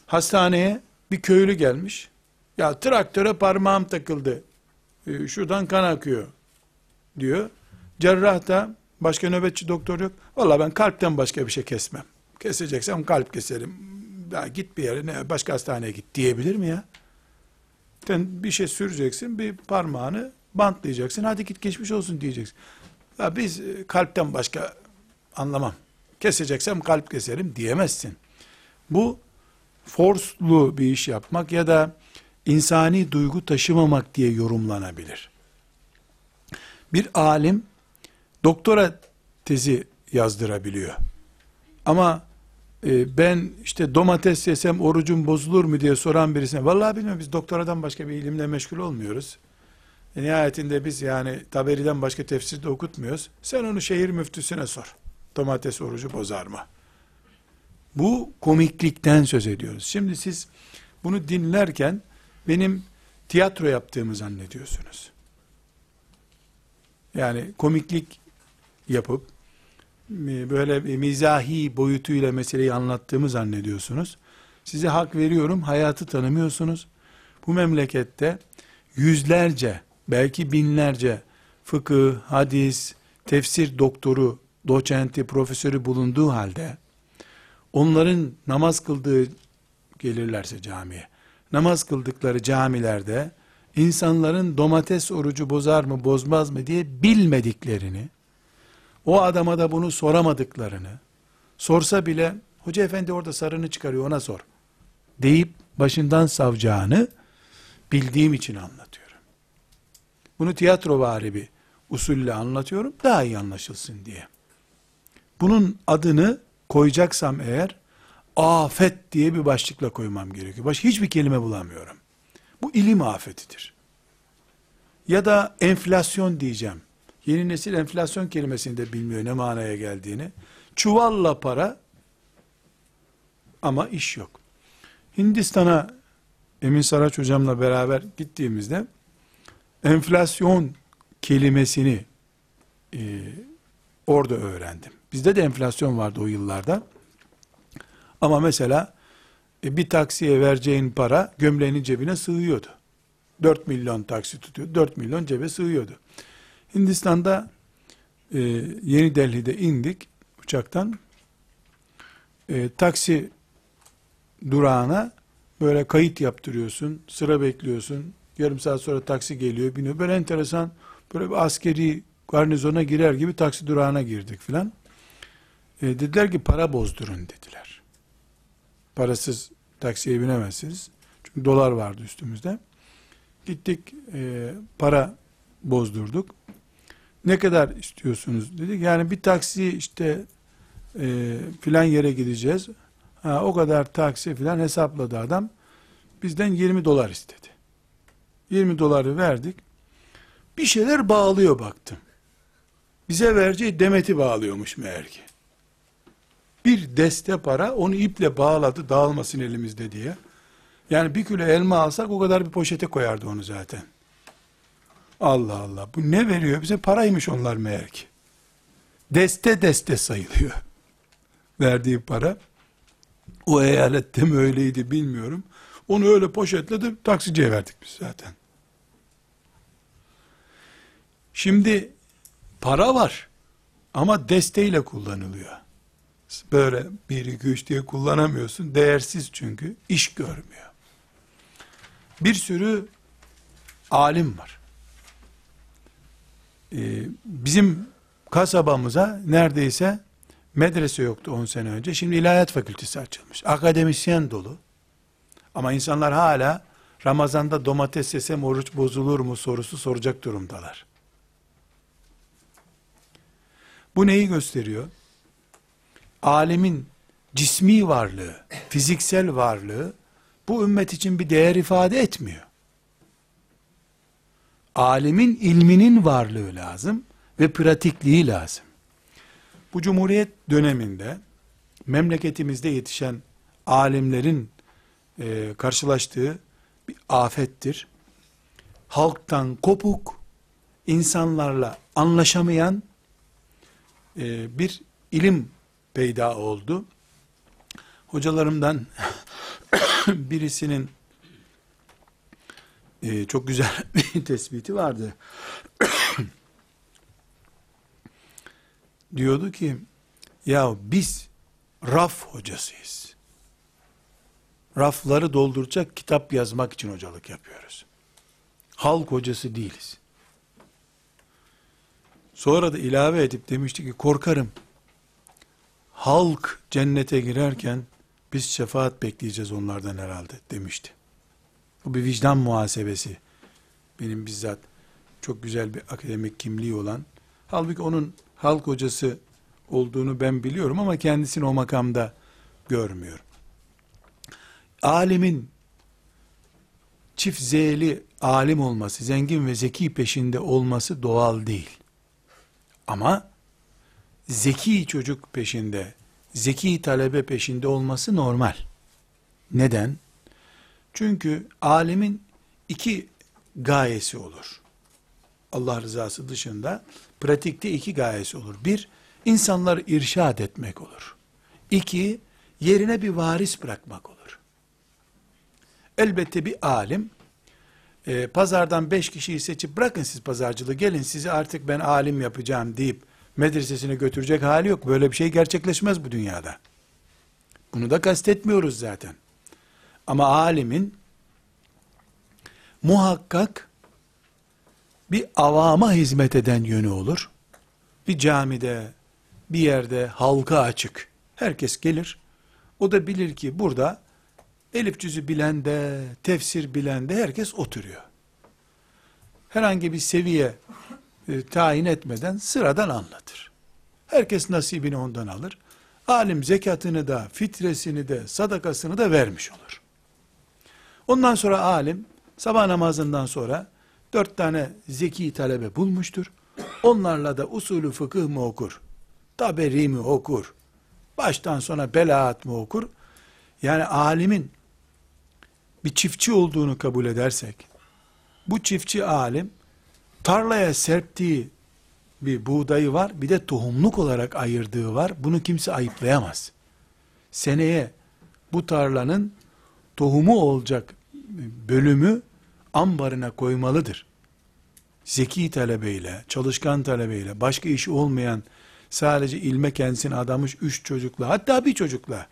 Hastaneye bir köylü gelmiş. Ya traktöre parmağım takıldı. Ee, şuradan kan akıyor diyor. Cerrah da başka nöbetçi doktor yok. Valla ben kalpten başka bir şey kesmem. Keseceksem kalp keserim. Ya git bir yere ne, başka hastaneye git diyebilir mi ya? Sen bir şey süreceksin bir parmağını bantlayacaksın. Hadi git geçmiş olsun diyeceksin. Ya biz e, kalpten başka anlamam. Keseceksem kalp keserim diyemezsin. Bu forslu bir iş yapmak ya da insani duygu taşımamak diye yorumlanabilir. Bir alim doktora tezi yazdırabiliyor. Ama e, ben işte domates yesem orucum bozulur mu diye soran birisine vallahi bilmiyorum biz doktoradan başka bir ilimle meşgul olmuyoruz. E, nihayetinde biz yani taberiden başka tefsir de okutmuyoruz. Sen onu şehir müftüsüne sor. Domates orucu bozar mı? Bu komiklikten söz ediyoruz. Şimdi siz bunu dinlerken benim tiyatro yaptığımı zannediyorsunuz. Yani komiklik yapıp böyle bir mizahi boyutuyla meseleyi anlattığımı zannediyorsunuz. Size hak veriyorum, hayatı tanımıyorsunuz. Bu memlekette yüzlerce, belki binlerce fıkıh, hadis, tefsir doktoru, doçenti, profesörü bulunduğu halde onların namaz kıldığı gelirlerse camiye, namaz kıldıkları camilerde insanların domates orucu bozar mı bozmaz mı diye bilmediklerini, o adama da bunu soramadıklarını, sorsa bile hoca efendi orada sarını çıkarıyor ona sor deyip başından savacağını bildiğim için anlatıyorum. Bunu tiyatro vari bir usulle anlatıyorum daha iyi anlaşılsın diye. Bunun adını koyacaksam eğer afet diye bir başlıkla koymam gerekiyor. Başka hiçbir kelime bulamıyorum. Bu ilim afetidir. Ya da enflasyon diyeceğim. Yeni nesil enflasyon kelimesini de bilmiyor ne manaya geldiğini. Çuvalla para ama iş yok. Hindistan'a Emin Saraç hocamla beraber gittiğimizde enflasyon kelimesini e, orada öğrendim. Bizde de enflasyon vardı o yıllarda. Ama mesela e, bir taksiye vereceğin para gömleğinin cebine sığıyordu. 4 milyon taksi tutuyor. 4 milyon cebe sığıyordu. Hindistan'da e, Yeni Delhi'de indik uçaktan. E, taksi durağına böyle kayıt yaptırıyorsun. Sıra bekliyorsun. Yarım saat sonra taksi geliyor, biniyor. Böyle enteresan böyle bir askeri garnizona girer gibi taksi durağına girdik filan. E, dediler ki para bozdurun dediler. Parasız taksiye binemezsiniz. Çünkü dolar vardı üstümüzde. Gittik e, para bozdurduk. Ne kadar istiyorsunuz dedik. Yani bir taksi işte e, filan yere gideceğiz. Ha, o kadar taksi filan hesapladı adam. Bizden 20 dolar istedi. 20 doları verdik. Bir şeyler bağlıyor baktım. Bize vereceği demeti bağlıyormuş meğer ki. Bir deste para onu iple bağladı dağılmasın elimizde diye. Yani bir kilo elma alsak o kadar bir poşete koyardı onu zaten. Allah Allah bu ne veriyor bize paraymış onlar meğer ki. Deste deste sayılıyor. [laughs] Verdiği para. O eyalette mi öyleydi bilmiyorum. Onu öyle poşetledi taksiciye verdik biz zaten. Şimdi para var ama desteyle kullanılıyor. Böyle bir iki üç diye kullanamıyorsun. Değersiz çünkü. iş görmüyor. Bir sürü alim var. Ee, bizim kasabamıza neredeyse medrese yoktu 10 sene önce. Şimdi ilahiyat fakültesi açılmış. Akademisyen dolu. Ama insanlar hala Ramazan'da domates yesem oruç bozulur mu sorusu soracak durumdalar. Bu neyi gösteriyor? Alemin cismi varlığı, fiziksel varlığı bu ümmet için bir değer ifade etmiyor. Alimin ilminin varlığı lazım ve pratikliği lazım. Bu Cumhuriyet döneminde memleketimizde yetişen alimlerin e, karşılaştığı bir afettir. Halktan kopuk, insanlarla anlaşamayan e, bir ilim peyda oldu. Hocalarımdan [laughs] birisinin e, çok güzel [laughs] bir tespiti vardı. [coughs] Diyordu ki, ya biz raf hocasıyız. Rafları dolduracak kitap yazmak için hocalık yapıyoruz. Halk hocası değiliz. Sonra da ilave edip demişti ki korkarım halk cennete girerken biz şefaat bekleyeceğiz onlardan herhalde demişti. Bu bir vicdan muhasebesi. Benim bizzat çok güzel bir akademik kimliği olan, halbuki onun halk hocası olduğunu ben biliyorum ama kendisini o makamda görmüyorum. Alimin çift zeyli alim olması, zengin ve zeki peşinde olması doğal değil. Ama zeki çocuk peşinde, zeki talebe peşinde olması normal. Neden? Çünkü alimin iki gayesi olur. Allah rızası dışında pratikte iki gayesi olur. Bir, insanları irşad etmek olur. İki, yerine bir varis bırakmak olur. Elbette bir alim, e, pazardan beş kişiyi seçip bırakın siz pazarcılığı gelin sizi artık ben alim yapacağım deyip medresesine götürecek hali yok. Böyle bir şey gerçekleşmez bu dünyada. Bunu da kastetmiyoruz zaten. Ama alimin muhakkak bir avama hizmet eden yönü olur. Bir camide, bir yerde halka açık. Herkes gelir. O da bilir ki burada elif cüzü bilen de, tefsir bilen de herkes oturuyor. Herhangi bir seviye e, tayin etmeden sıradan anlatır. Herkes nasibini ondan alır. Alim zekatını da, fitresini de, sadakasını da vermiş olur. Ondan sonra alim sabah namazından sonra dört tane zeki talebe bulmuştur. Onlarla da usulü fıkıh mı okur? Taberi mi okur? Baştan sona belaat mı okur? Yani alimin bir çiftçi olduğunu kabul edersek, bu çiftçi alim tarlaya serptiği bir buğdayı var, bir de tohumluk olarak ayırdığı var. Bunu kimse ayıplayamaz. Seneye bu tarlanın tohumu olacak bölümü ambarına koymalıdır. Zeki talebeyle, çalışkan talebeyle, başka işi olmayan, sadece ilme kendisini adamış üç çocukla, hatta bir çocukla,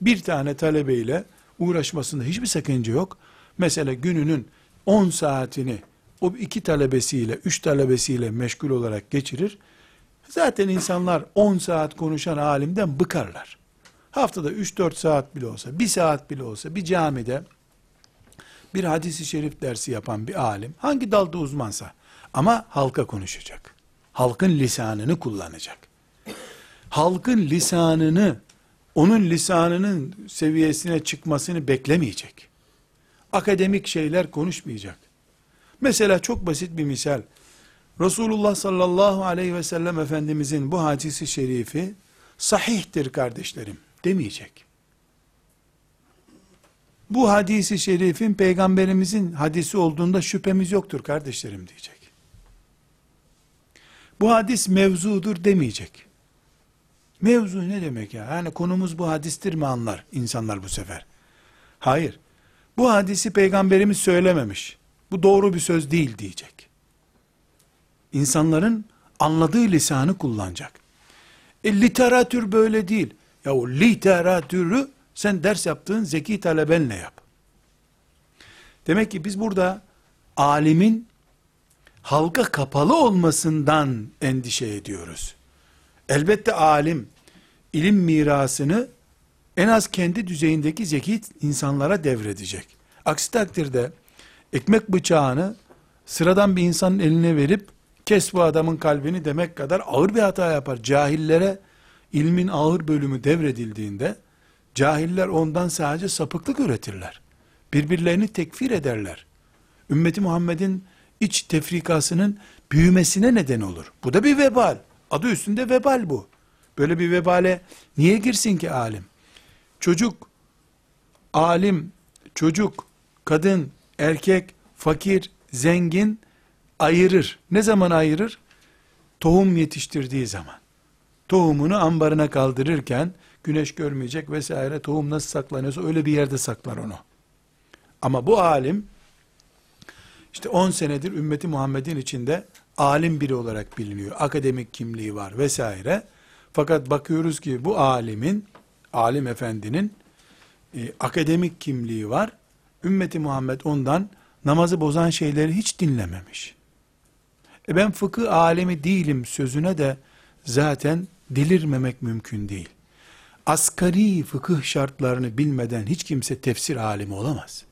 bir tane talebeyle uğraşmasında hiçbir sakınca yok. Mesela gününün 10 saatini o iki talebesiyle, üç talebesiyle meşgul olarak geçirir. Zaten insanlar 10 saat konuşan alimden bıkarlar. Haftada 3-4 saat bile olsa, bir saat bile olsa bir camide bir hadisi şerif dersi yapan bir alim, hangi dalda uzmansa ama halka konuşacak. Halkın lisanını kullanacak. Halkın lisanını, onun lisanının seviyesine çıkmasını beklemeyecek. Akademik şeyler konuşmayacak. Mesela çok basit bir misal. Resulullah sallallahu aleyhi ve sellem Efendimizin bu hadisi şerifi sahihtir kardeşlerim demeyecek. Bu hadisi şerifin peygamberimizin hadisi olduğunda şüphemiz yoktur kardeşlerim diyecek. Bu hadis mevzudur demeyecek. Mevzu ne demek ya? Yani konumuz bu hadistir mi anlar insanlar bu sefer? Hayır. Bu hadisi peygamberimiz söylememiş. Bu doğru bir söz değil diyecek. İnsanların anladığı lisanı kullanacak. E literatür böyle değil. Ya o literatürü sen ders yaptığın zeki talebenle yap. Demek ki biz burada alimin halka kapalı olmasından endişe ediyoruz. Elbette alim ilim mirasını en az kendi düzeyindeki zeki insanlara devredecek. Aksi takdirde ekmek bıçağını sıradan bir insanın eline verip kes bu adamın kalbini demek kadar ağır bir hata yapar. Cahillere ilmin ağır bölümü devredildiğinde cahiller ondan sadece sapıklık üretirler. Birbirlerini tekfir ederler. Ümmeti Muhammed'in iç tefrikasının büyümesine neden olur. Bu da bir vebal. Adı üstünde vebal bu. Böyle bir vebale niye girsin ki alim? Çocuk, alim, çocuk, kadın, erkek, fakir, zengin ayırır. Ne zaman ayırır? Tohum yetiştirdiği zaman. Tohumunu ambarına kaldırırken güneş görmeyecek vesaire tohum nasıl saklanıyorsa öyle bir yerde saklar onu. Ama bu alim işte 10 senedir ümmeti Muhammed'in içinde alim biri olarak biliniyor. Akademik kimliği var vesaire. Fakat bakıyoruz ki bu alimin, alim efendinin e, akademik kimliği var. Ümmeti Muhammed ondan namazı bozan şeyleri hiç dinlememiş. E ben fıkıh alemi değilim sözüne de zaten delirmemek mümkün değil. Asgari fıkıh şartlarını bilmeden hiç kimse tefsir alimi olamaz.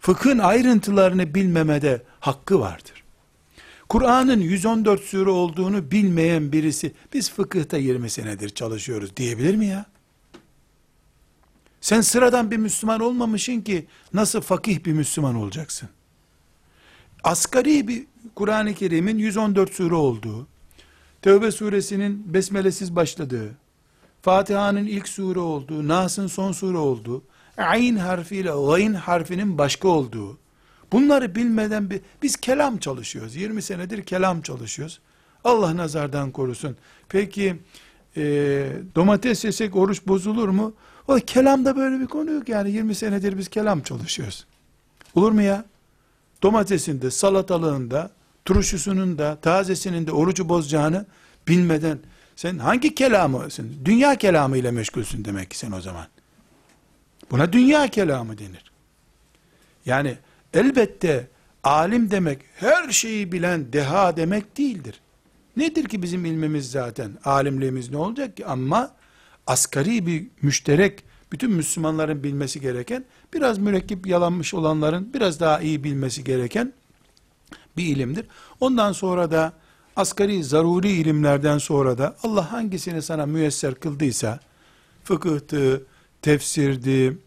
Fıkhın ayrıntılarını bilmemede hakkı vardır. Kur'an'ın 114 sure olduğunu bilmeyen birisi biz fıkıhta 20 senedir çalışıyoruz diyebilir mi ya? Sen sıradan bir Müslüman olmamışsın ki nasıl fakih bir Müslüman olacaksın? Asgari bir Kur'an-ı Kerim'in 114 sure olduğu, Tevbe suresinin besmelesiz başladığı, Fatiha'nın ilk sure olduğu, Nas'ın son sure olduğu, Ayn harfiyle gayn harfinin başka olduğu, bunları bilmeden bir, biz kelam çalışıyoruz. 20 senedir kelam çalışıyoruz. Allah nazardan korusun. Peki e, domates yesek oruç bozulur mu? O kelamda böyle bir konu yok yani 20 senedir biz kelam çalışıyoruz. Olur mu ya? Domatesinde, salatalığında, turşusunun da, tazesinin de orucu bozacağını bilmeden sen hangi kelamısın? Dünya kelamı ile meşgulsün demek ki sen o zaman. Buna dünya kelamı denir. Yani elbette alim demek her şeyi bilen deha demek değildir. Nedir ki bizim ilmimiz zaten? Alimliğimiz ne olacak ki? Ama asgari bir müşterek bütün Müslümanların bilmesi gereken biraz mürekkep yalanmış olanların biraz daha iyi bilmesi gereken bir ilimdir. Ondan sonra da asgari zaruri ilimlerden sonra da Allah hangisini sana müyesser kıldıysa fıkıhtı, tefsirdi,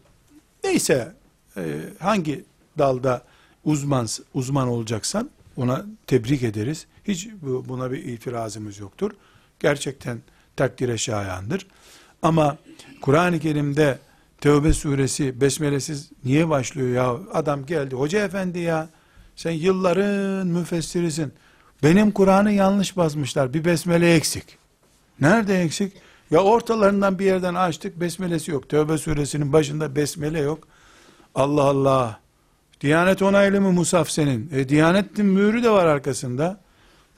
neyse e, hangi dalda uzman uzman olacaksan ona tebrik ederiz. Hiç buna bir itirazımız yoktur. Gerçekten takdire şayandır. Ama Kur'an-ı Kerim'de Tevbe suresi besmelesiz niye başlıyor ya? Adam geldi. Hoca efendi ya Sen yılların müfessirisin. Benim Kur'an'ı yanlış basmışlar. Bir besmele eksik. Nerede eksik? Ya ortalarından bir yerden açtık besmelesi yok. Tövbe suresinin başında besmele yok. Allah Allah. Diyanet onaylı mı Musaf senin? E, Diyanetin mührü de var arkasında.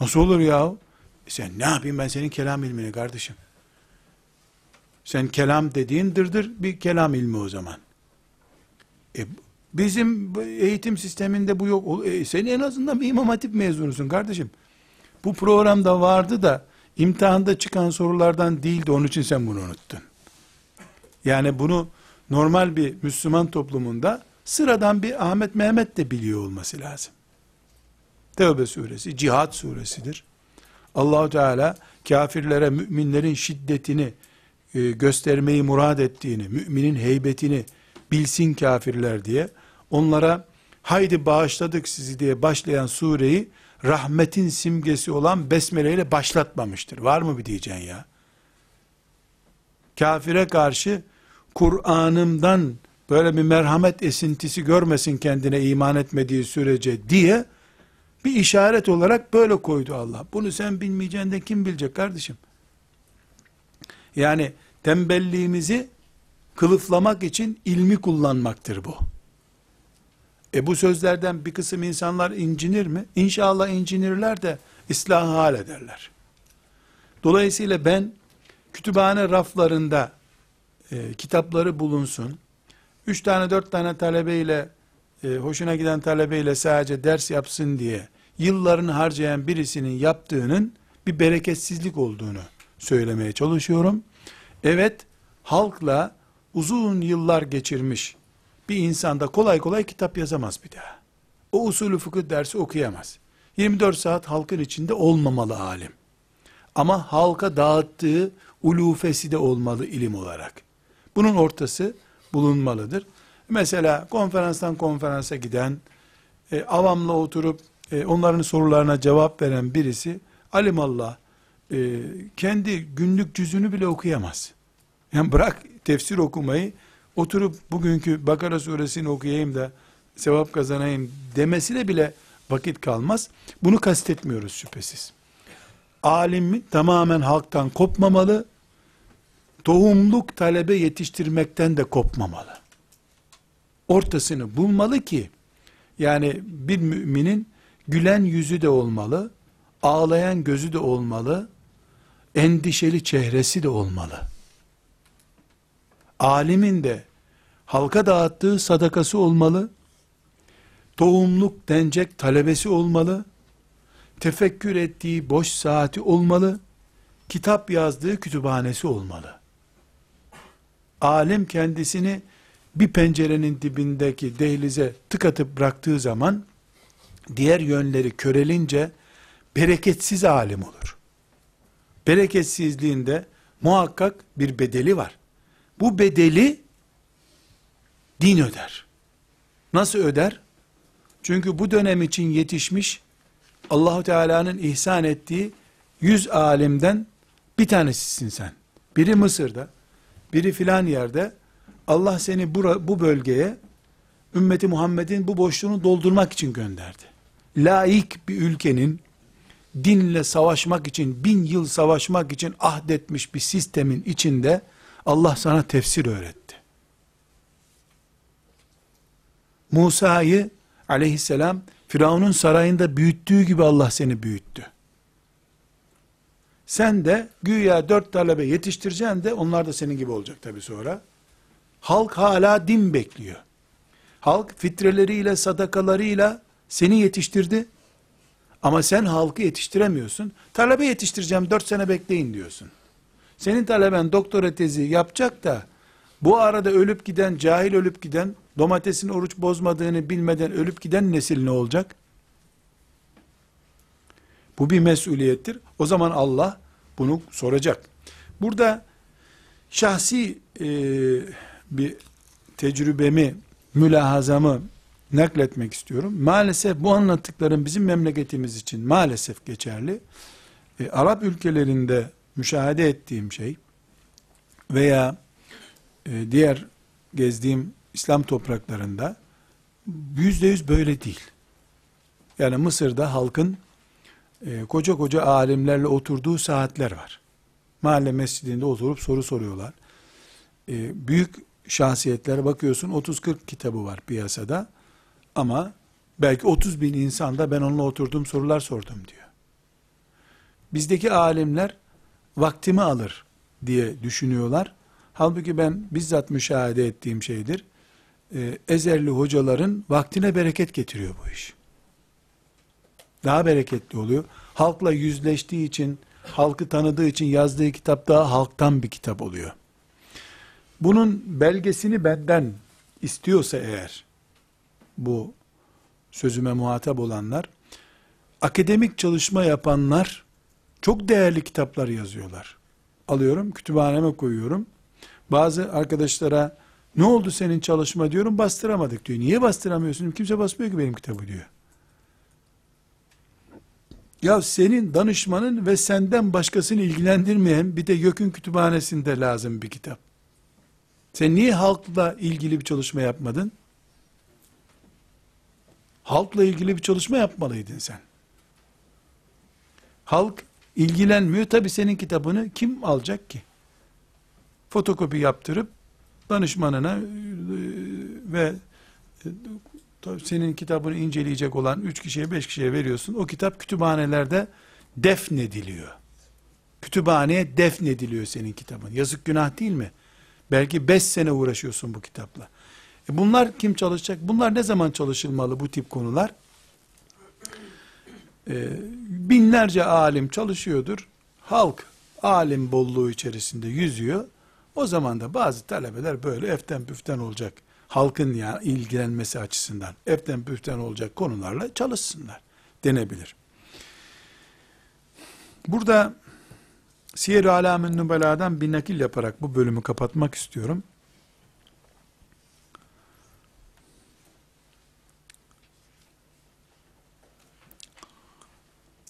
Nasıl olur ya? E sen ne yapayım ben senin kelam ilmini kardeşim? Sen kelam dediğin dırdır bir kelam ilmi o zaman. E, bizim eğitim sisteminde bu yok. E, sen en azından bir imam hatip mezunusun kardeşim. Bu programda vardı da imtihanda çıkan sorulardan değildi onun için sen bunu unuttun. Yani bunu normal bir Müslüman toplumunda sıradan bir Ahmet Mehmet de biliyor olması lazım. Tevbe suresi, Cihad suresidir. Allahu Teala kafirlere müminlerin şiddetini e, göstermeyi murad ettiğini, müminin heybetini bilsin kafirler diye onlara haydi bağışladık sizi diye başlayan sureyi rahmetin simgesi olan besmele ile başlatmamıştır. Var mı bir diyeceksin ya? Kafire karşı Kur'an'ımdan böyle bir merhamet esintisi görmesin kendine iman etmediği sürece diye bir işaret olarak böyle koydu Allah. Bunu sen bilmeyeceksin de kim bilecek kardeşim? Yani tembelliğimizi kılıflamak için ilmi kullanmaktır bu. E bu sözlerden bir kısım insanlar incinir mi? İnşallah incinirler de ıslahı hal ederler. Dolayısıyla ben kütüphane raflarında e, kitapları bulunsun, üç tane dört tane talebeyle e, hoşuna giden talebeyle sadece ders yapsın diye yıllarını harcayan birisinin yaptığının bir bereketsizlik olduğunu söylemeye çalışıyorum. Evet, halkla uzun yıllar geçirmiş bir insanda kolay kolay kitap yazamaz bir daha. O usulü fıkıh dersi okuyamaz. 24 saat halkın içinde olmamalı alim. Ama halka dağıttığı ulufesi de olmalı ilim olarak. Bunun ortası bulunmalıdır. Mesela konferanstan konferansa giden, e, avamla oturup e, onların sorularına cevap veren birisi, alimallah, e, kendi günlük cüzünü bile okuyamaz. Yani bırak tefsir okumayı, oturup bugünkü Bakara suresini okuyayım da sevap kazanayım demesine bile vakit kalmaz. Bunu kastetmiyoruz şüphesiz. Alim tamamen halktan kopmamalı, tohumluk talebe yetiştirmekten de kopmamalı. Ortasını bulmalı ki, yani bir müminin gülen yüzü de olmalı, ağlayan gözü de olmalı, endişeli çehresi de olmalı. Alimin de halka dağıttığı sadakası olmalı, tohumluk denecek talebesi olmalı, tefekkür ettiği boş saati olmalı, kitap yazdığı kütüphanesi olmalı. Alim kendisini bir pencerenin dibindeki dehlize tıkatıp bıraktığı zaman, diğer yönleri körelince, bereketsiz alim olur. Bereketsizliğinde muhakkak bir bedeli var. Bu bedeli din öder. Nasıl öder? Çünkü bu dönem için yetişmiş Allahu Teala'nın ihsan ettiği yüz alimden bir tanesisin sen. Biri Mısır'da, biri filan yerde. Allah seni bu, bu bölgeye ümmeti Muhammed'in bu boşluğunu doldurmak için gönderdi. Laik bir ülkenin dinle savaşmak için, bin yıl savaşmak için ahdetmiş bir sistemin içinde Allah sana tefsir öğretti. Musa'yı aleyhisselam Firavun'un sarayında büyüttüğü gibi Allah seni büyüttü. Sen de güya dört talebe yetiştireceksin de onlar da senin gibi olacak tabi sonra. Halk hala din bekliyor. Halk fitreleriyle, sadakalarıyla seni yetiştirdi. Ama sen halkı yetiştiremiyorsun. Talebe yetiştireceğim dört sene bekleyin diyorsun. Senin taleben doktora tezi yapacak da bu arada ölüp giden, cahil ölüp giden, domatesin oruç bozmadığını bilmeden ölüp giden nesil ne olacak? Bu bir mesuliyettir. O zaman Allah bunu soracak. Burada şahsi e, bir tecrübemi, mülahazamı nakletmek istiyorum. Maalesef bu anlattıklarım bizim memleketimiz için maalesef geçerli. E, Arap ülkelerinde müşahede ettiğim şey veya e, diğer gezdiğim İslam topraklarında yüzde yüz böyle değil. Yani Mısır'da halkın e, koca koca alimlerle oturduğu saatler var. Mahalle mescidinde oturup soru soruyorlar. E, büyük şahsiyetler bakıyorsun 30-40 kitabı var piyasada ama belki 30 bin insanda ben onunla oturdum sorular sordum diyor. Bizdeki alimler vaktimi alır diye düşünüyorlar. Halbuki ben bizzat müşahede ettiğim şeydir. Ee, Ezerli hocaların vaktine bereket getiriyor bu iş. Daha bereketli oluyor. Halkla yüzleştiği için, halkı tanıdığı için yazdığı kitap daha halktan bir kitap oluyor. Bunun belgesini benden istiyorsa eğer, bu sözüme muhatap olanlar, akademik çalışma yapanlar çok değerli kitaplar yazıyorlar. Alıyorum, kütüphaneme koyuyorum. Bazı arkadaşlara ne oldu senin çalışma diyorum bastıramadık diyor. Niye bastıramıyorsun? Kimse basmıyor ki benim kitabı diyor. Ya senin danışmanın ve senden başkasını ilgilendirmeyen bir de YÖK'ün kütüphanesinde lazım bir kitap. Sen niye halkla ilgili bir çalışma yapmadın? Halkla ilgili bir çalışma yapmalıydın sen. Halk ilgilenmiyor. Tabi senin kitabını kim alacak ki? Fotokopi yaptırıp danışmanına e, ve e, senin kitabını inceleyecek olan üç kişiye beş kişiye veriyorsun. O kitap kütüphanelerde defnediliyor. Kütüphaneye defnediliyor senin kitabın. Yazık günah değil mi? Belki beş sene uğraşıyorsun bu kitapla. E bunlar kim çalışacak? Bunlar ne zaman çalışılmalı bu tip konular? E, binlerce alim çalışıyordur. Halk alim bolluğu içerisinde yüzüyor. O zaman da bazı talebeler böyle eften püften olacak. Halkın ya ilgilenmesi açısından eften püften olacak konularla çalışsınlar denebilir. Burada Siyer-i Alamin Nubela'dan bir nakil yaparak bu bölümü kapatmak istiyorum.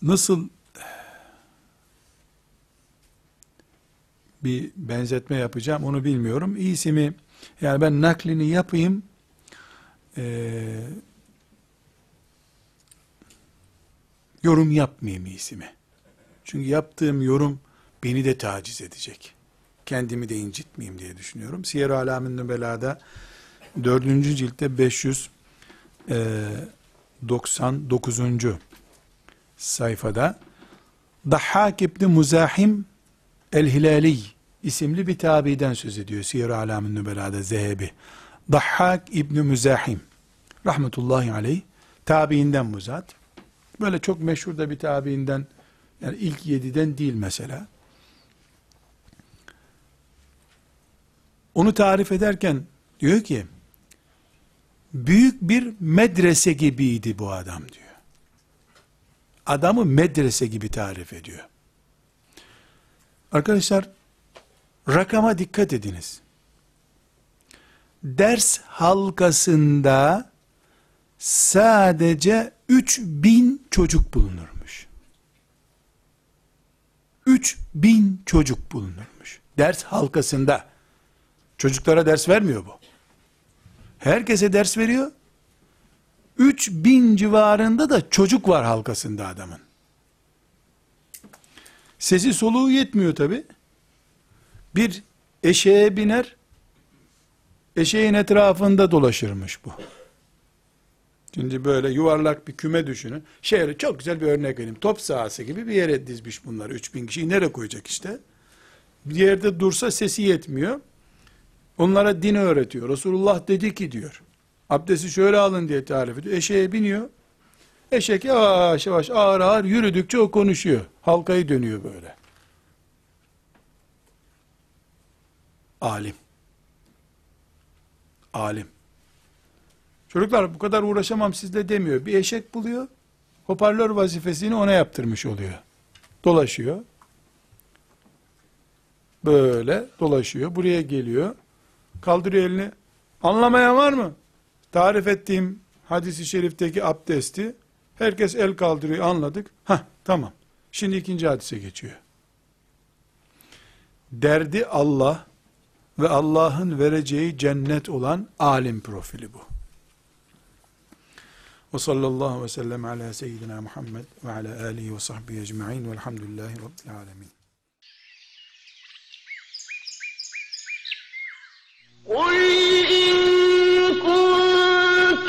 Nasıl bir benzetme yapacağım onu bilmiyorum. İyisi mi? Yani ben naklini yapayım. Ee, yorum yapmayayım iyisi mi? Çünkü yaptığım yorum beni de taciz edecek. Kendimi de incitmeyeyim diye düşünüyorum. Siyer-i Alamin Nübela'da 4. ciltte 599. Sayfada Dahhak İbni Muzahim El-Hilali isimli bir tabiden söz ediyor. Siyer-i Alamin Nübela'da Zehebi. Dahhak İbni Muzahim rahmetullahi aleyh tabiinden muzat. Böyle çok meşhur da bir tabiinden yani ilk yediden değil mesela. Onu tarif ederken diyor ki büyük bir medrese gibiydi bu adam diyor. Adamı medrese gibi tarif ediyor. Arkadaşlar rakama dikkat ediniz. Ders halkasında sadece 3000 çocuk bulunurmuş. 3000 çocuk bulunurmuş. Ders halkasında. Çocuklara ders vermiyor bu. Herkese ders veriyor. 3000 civarında da çocuk var halkasında adamın. Sesi soluğu yetmiyor tabi. Bir eşeğe biner, eşeğin etrafında dolaşırmış bu. Şimdi böyle yuvarlak bir küme düşünün. Şehre çok güzel bir örnek vereyim. Top sahası gibi bir yere dizmiş bunları. 3000 kişiyi nereye koyacak işte? Bir yerde dursa sesi yetmiyor. Onlara din öğretiyor. Resulullah dedi ki diyor. Abdesti şöyle alın diye tarif ediyor. Eşeğe biniyor. Eşek yavaş yavaş ağır ağır yürüdükçe o konuşuyor. Halkayı dönüyor böyle. Alim. Alim. Çocuklar bu kadar uğraşamam sizle demiyor. Bir eşek buluyor. Hoparlör vazifesini ona yaptırmış oluyor. Dolaşıyor. Böyle dolaşıyor. Buraya geliyor. Kaldırıyor elini. Anlamayan var mı? Tarif ettiğim hadisi şerifteki abdesti herkes el kaldırıyor anladık. Ha tamam. Şimdi ikinci hadise geçiyor. Derdi Allah ve Allah'ın vereceği cennet olan alim profili bu. Ve sallallahu ve sellem ala seyyidina Muhammed ve ala alihi ve sahbihi ecma'in velhamdülillahi rabbil alemin. قل إن كنتم